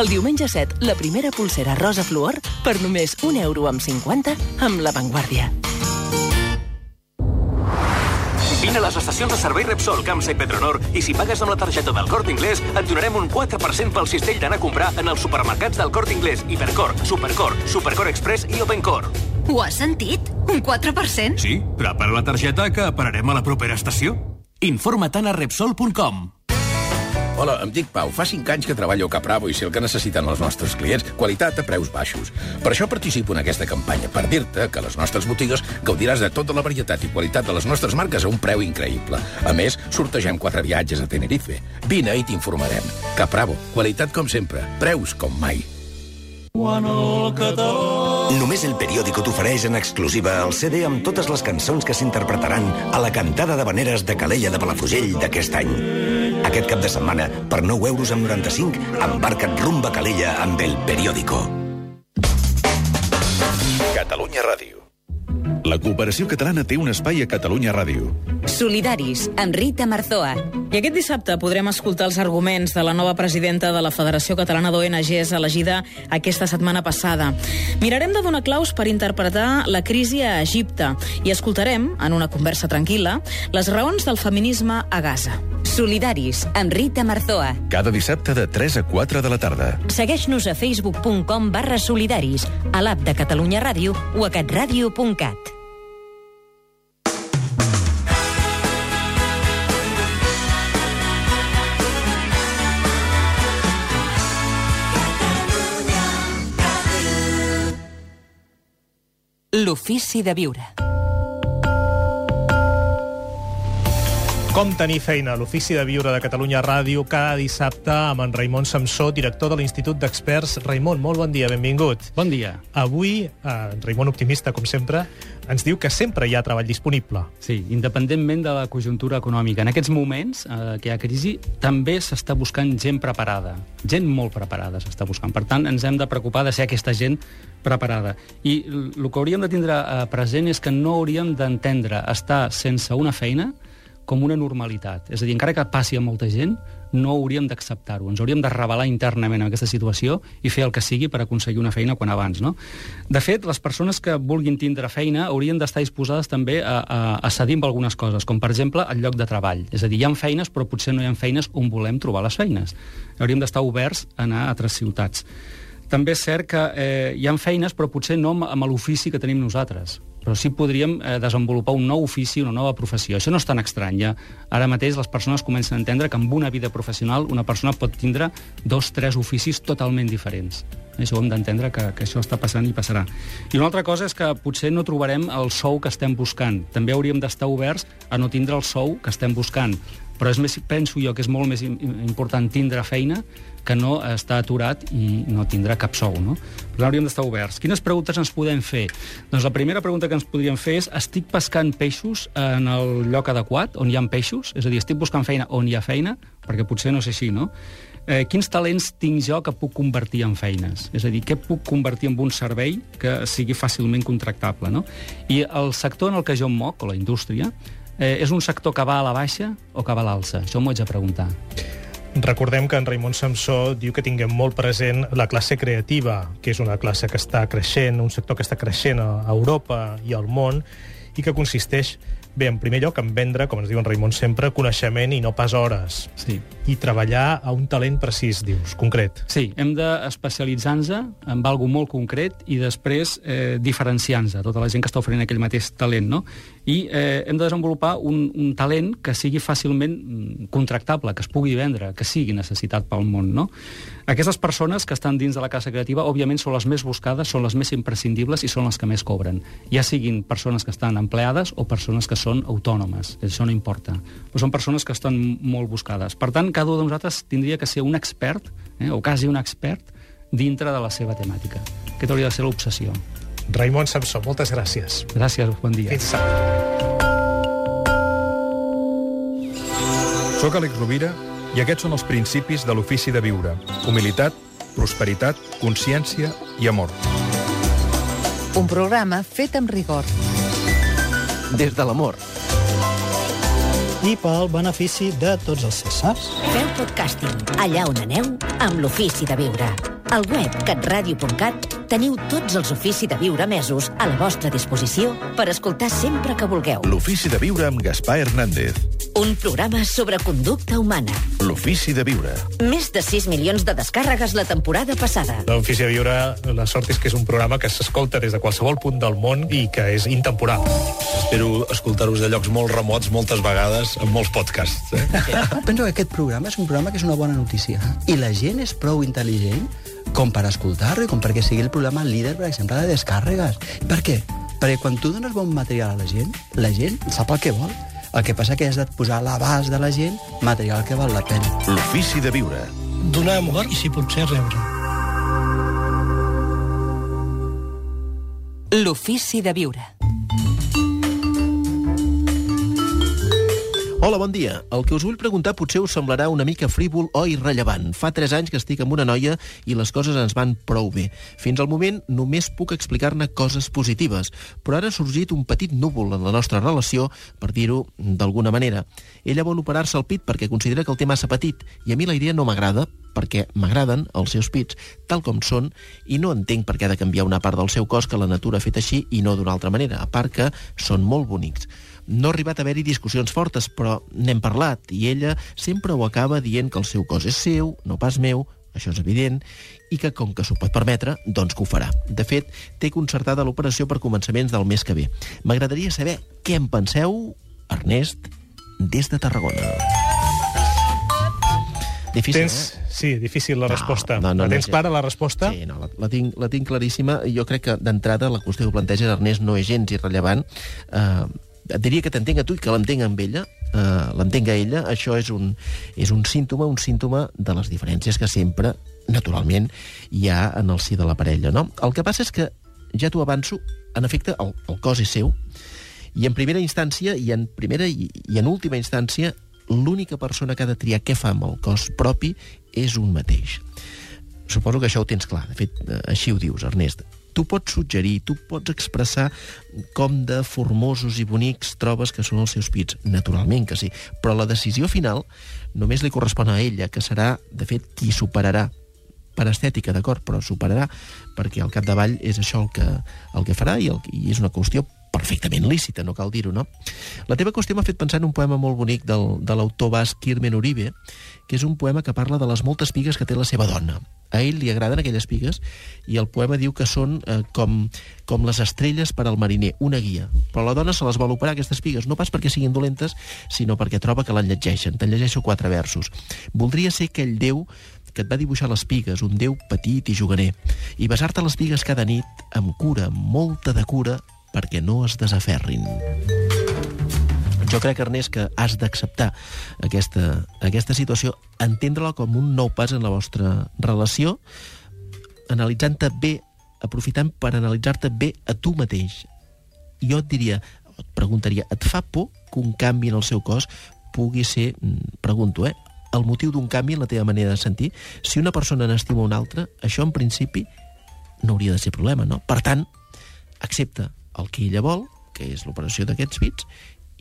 El diumenge 7, la primera pulsera rosa fluor per només 1 euro amb 50 amb La Vanguardia. Vine a les estacions de servei Repsol, Camsa i Petronor i si pagues amb la targeta del Corte Inglés et donarem un 4% pel cistell d'anar a comprar en els supermercats del Corte Inglés, Hipercor, Supercor, Supercor Express i Opencor. Ho has sentit? Un 4%? Sí, prepara la targeta que pararem a la propera estació. Informa-te'n a Repsol.com. Hola, em dic Pau. Fa 5 anys que treballo a Capravo i sé el que necessiten els nostres clients. Qualitat a preus baixos. Per això participo en aquesta campanya, per dir-te que les nostres botigues gaudiràs de tota la varietat i qualitat de les nostres marques a un preu increïble. A més, sortegem quatre viatges a Tenerife. Vine i t'informarem. Capravo, qualitat com sempre, preus com mai. Només el periòdico t'ofereix en exclusiva el CD amb totes les cançons que s'interpretaran a la cantada de veneres de Calella de Palafrugell d'aquest any. Aquest cap de setmana, per 9 euros amb 95, embarca't rumba Calella amb el periòdico. Catalunya Ràdio. La cooperació catalana té un espai a Catalunya Ràdio. Solidaris, amb Rita Marzoa. I aquest dissabte podrem escoltar els arguments de la nova presidenta de la Federació Catalana d'ONGs elegida aquesta setmana passada. Mirarem de donar claus per interpretar la crisi a Egipte i escoltarem, en una conversa tranquil·la, les raons del feminisme a Gaza. Solidaris, amb Rita Marzoa. Cada dissabte de 3 a 4 de la tarda. Segueix-nos a facebook.com barra solidaris, a l'app de Catalunya Ràdio o a catradio.cat. L'ofici de viure. Com tenir feina? L'Ofici de Viure de Catalunya Ràdio cada dissabte amb en Raimon Samsó, director de l'Institut d'Experts. Raimon, molt bon dia, benvingut. Bon dia. Avui, eh, Raimon optimista, com sempre, ens diu que sempre hi ha treball disponible. Sí, independentment de la conjuntura econòmica. En aquests moments eh, que hi ha crisi, també s'està buscant gent preparada. Gent molt preparada s'està buscant. Per tant, ens hem de preocupar de ser aquesta gent preparada. I el que hauríem de tindre eh, present és que no hauríem d'entendre estar sense una feina com una normalitat. És a dir, encara que passi a molta gent, no hauríem d'acceptar-ho. Ens hauríem de revelar internament en aquesta situació i fer el que sigui per aconseguir una feina quan abans. No? De fet, les persones que vulguin tindre feina haurien d'estar disposades també a, a, a cedir amb algunes coses, com per exemple el lloc de treball. És a dir, hi ha feines, però potser no hi ha feines on volem trobar les feines. Hauríem d'estar oberts a anar a altres ciutats. També és cert que eh, hi ha feines, però potser no amb, amb l'ofici que tenim nosaltres però sí podríem eh, desenvolupar un nou ofici, una nova professió. Això no és tan estrany. Ja. Ara mateix les persones comencen a entendre que amb una vida professional una persona pot tindre dos, tres oficis totalment diferents. Això ho hem d'entendre que, que això està passant i passarà. I una altra cosa és que potser no trobarem el sou que estem buscant. També hauríem d'estar oberts a no tindre el sou que estem buscant. Però és més, penso jo que és molt més important tindre feina que no està aturat i no tindrà cap sou. No? Per tant, hauríem d'estar oberts. Quines preguntes ens podem fer? Doncs la primera pregunta que ens podríem fer és estic pescant peixos en el lloc adequat, on hi ha peixos? És a dir, estic buscant feina on hi ha feina? Perquè potser no és així, no? Eh, quins talents tinc jo que puc convertir en feines? És a dir, què puc convertir en un servei que sigui fàcilment contractable? No? I el sector en el que jo em moc, o la indústria, eh, és un sector que va a la baixa o que va a l'alça? Això m'ho haig de preguntar. Recordem que en Raimon Samsó diu que tinguem molt present la classe creativa, que és una classe que està creixent, un sector que està creixent a Europa i al món, i que consisteix, bé, en primer lloc, en vendre, com ens diu en Raimon sempre, coneixement i no pas hores. Sí. I treballar a un talent precís, dius, concret. Sí, hem d'especialitzar-nos en algo molt concret i després eh, diferenciar-nos, tota la gent que està oferint aquell mateix talent, no? I eh, hem de desenvolupar un, un talent que sigui fàcilment mm, contractable, que es pugui vendre, que sigui necessitat pel món, no? Aquestes persones que estan dins de la classe creativa, òbviament, són les més buscades, són les més imprescindibles i són les que més cobren. Ja siguin persones que estan empleades o persones que són autònomes, això no importa. Però són persones que estan molt buscades. Per tant, cada un de nosaltres tindria que ser un expert, eh, o quasi un expert, dintre de la seva temàtica. Aquesta hauria de ser l'obsessió. Raimon Samson, moltes gràcies. Gràcies, bon dia. Fins dissabte. Soc Àlex Rovira i aquests són els principis de l'ofici de viure. Humilitat, prosperitat, consciència i amor. Un programa fet amb rigor. Des de l'amor. I pel benefici de tots els Cèsars. Feu podcasting allà on aneu amb l'Ofici de Viure. Al web catradio.cat teniu tots els Ofici de Viure mesos a la vostra disposició per escoltar sempre que vulgueu. L'ofici de viure amb Gaspar Hernández. Un programa sobre conducta humana. L'ofici de viure. Més de 6 milions de descàrregues la temporada passada. L'Ofici de Viure, la sort és que és un programa que s'escolta des de qualsevol punt del món i que és intemporal. Espero escoltar-vos de llocs molt remots moltes vegades amb molts podcasts. Eh? Penso que aquest programa és un programa que és una bona notícia. I la gent és prou intel·ligent com per escoltar-lo i com perquè sigui el programa líder, per exemple, de descàrregues. Per què? Perquè quan tu dones bon material a la gent, la gent sap el que vol. El que passa que has de posar a l'abast de la gent material que val la pena. L'ofici de viure. Donar amor i, si pot ser, rebre. L'ofici de viure. Hola, bon dia. El que us vull preguntar potser us semblarà una mica frívol o irrellevant. Fa 3 anys que estic amb una noia i les coses ens van prou bé. Fins al moment només puc explicar-ne coses positives, però ara ha sorgit un petit núvol en la nostra relació, per dir-ho d'alguna manera. Ella vol operar-se el pit perquè considera que el té massa petit i a mi la idea no m'agrada perquè m'agraden els seus pits tal com són i no entenc per què ha de canviar una part del seu cos que la natura ha fet així i no d'una altra manera, a part que són molt bonics. No ha arribat a haver-hi discussions fortes, però n'hem parlat, i ella sempre ho acaba dient que el seu cos és seu, no pas meu, això és evident, i que, com que s'ho pot permetre, doncs que ho farà. De fet, té concertada l'operació per començaments del mes que ve. M'agradaria saber què en penseu, Ernest, des de Tarragona. Difícil, Tens, eh? sí, difícil la No, resposta. no, no, la tens no, clara, la resposta? Sí, no, la, la, tinc, la tinc claríssima. Jo crec que d'entrada la qüestió que planteja Ernest no és gens irrellevant. Uh, et diria que t'entenc a tu i que l'entenc amb ella, uh, l'entenc a ella, això és un, és un símptoma, un símptoma de les diferències que sempre, naturalment, hi ha en el si de la parella. No? El que passa és que, ja t'ho avanço, en efecte, el, el cos és seu, i en primera instància, i en primera i, i en última instància, l'única persona que ha de triar què fa amb el cos propi és un mateix. Suposo que això ho tens clar. De fet, eh, així ho dius, Ernest. Tu pots suggerir, tu pots expressar com de formosos i bonics trobes que són els seus pits. Naturalment que sí. Però la decisió final només li correspon a ella, que serà, de fet, qui superarà per estètica, d'acord, però superarà, perquè al capdavall és això el que, el que farà i, el, i és una qüestió perfectament lícita, no cal dir-ho, no? La teva qüestió m'ha fet pensar en un poema molt bonic del, de l'autor basc Kirmen Uribe, que és un poema que parla de les moltes pigues que té la seva dona. A ell li agraden aquelles pigues i el poema diu que són eh, com, com les estrelles per al mariner, una guia. Però la dona se les vol operar, aquestes pigues, no pas perquè siguin dolentes, sinó perquè troba que l'enlletgeixen. Te'n llegeixo quatre versos. Voldria ser aquell Déu que et va dibuixar les pigues, un Déu petit i juganer, i besar-te les pigues cada nit amb cura, molta de cura, perquè no es desaferrin. Jo crec, Ernest, que has d'acceptar aquesta, aquesta situació, entendre-la com un nou pas en la vostra relació, analitzant-te bé, aprofitant per analitzar-te bé a tu mateix. Jo et diria, et preguntaria, et fa por que un canvi en el seu cos pugui ser, mm, pregunto, eh, el motiu d'un canvi en la teva manera de sentir? Si una persona n'estima una altra, això en principi no hauria de ser problema, no? Per tant, accepta el que ella vol, que és l'operació d'aquests bits,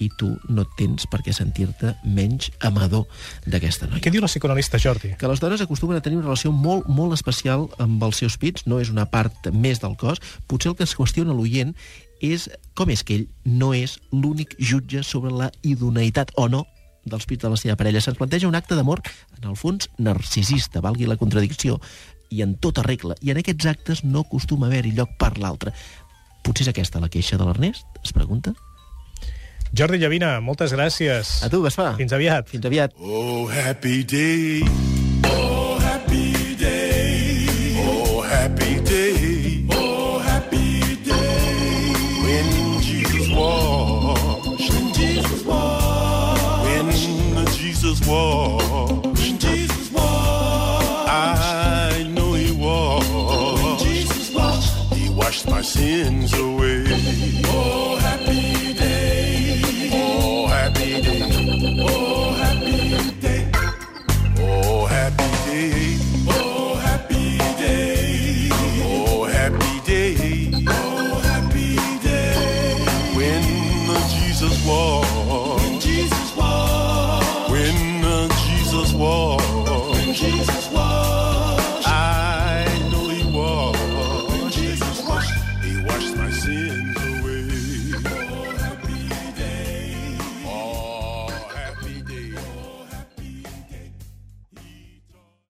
i tu no tens per què sentir-te menys amador d'aquesta noia. Què diu la psicoanalista Jordi? Que les dones acostumen a tenir una relació molt, molt especial amb els seus pits, no és una part més del cos. Potser el que es qüestiona l'oient és com és que ell no és l'únic jutge sobre la idoneïtat o no dels pits de la seva parella. Se'ns planteja un acte d'amor, en el fons, narcisista, valgui la contradicció, i en tota regla. I en aquests actes no acostuma a haver-hi lloc per l'altre. Potser és aquesta la queixa de l'Ernest? Es pregunta. Jordi Llavina, moltes gràcies. A tu, Gaspar. Fins aviat. Fins aviat. Oh, happy day. Oh, happy day. Oh, happy day. Oh, happy day. When Jesus washed. When Jesus washed. When Jesus washed. When Jesus washed. I know he washed. When Jesus washed. He washed my sins away.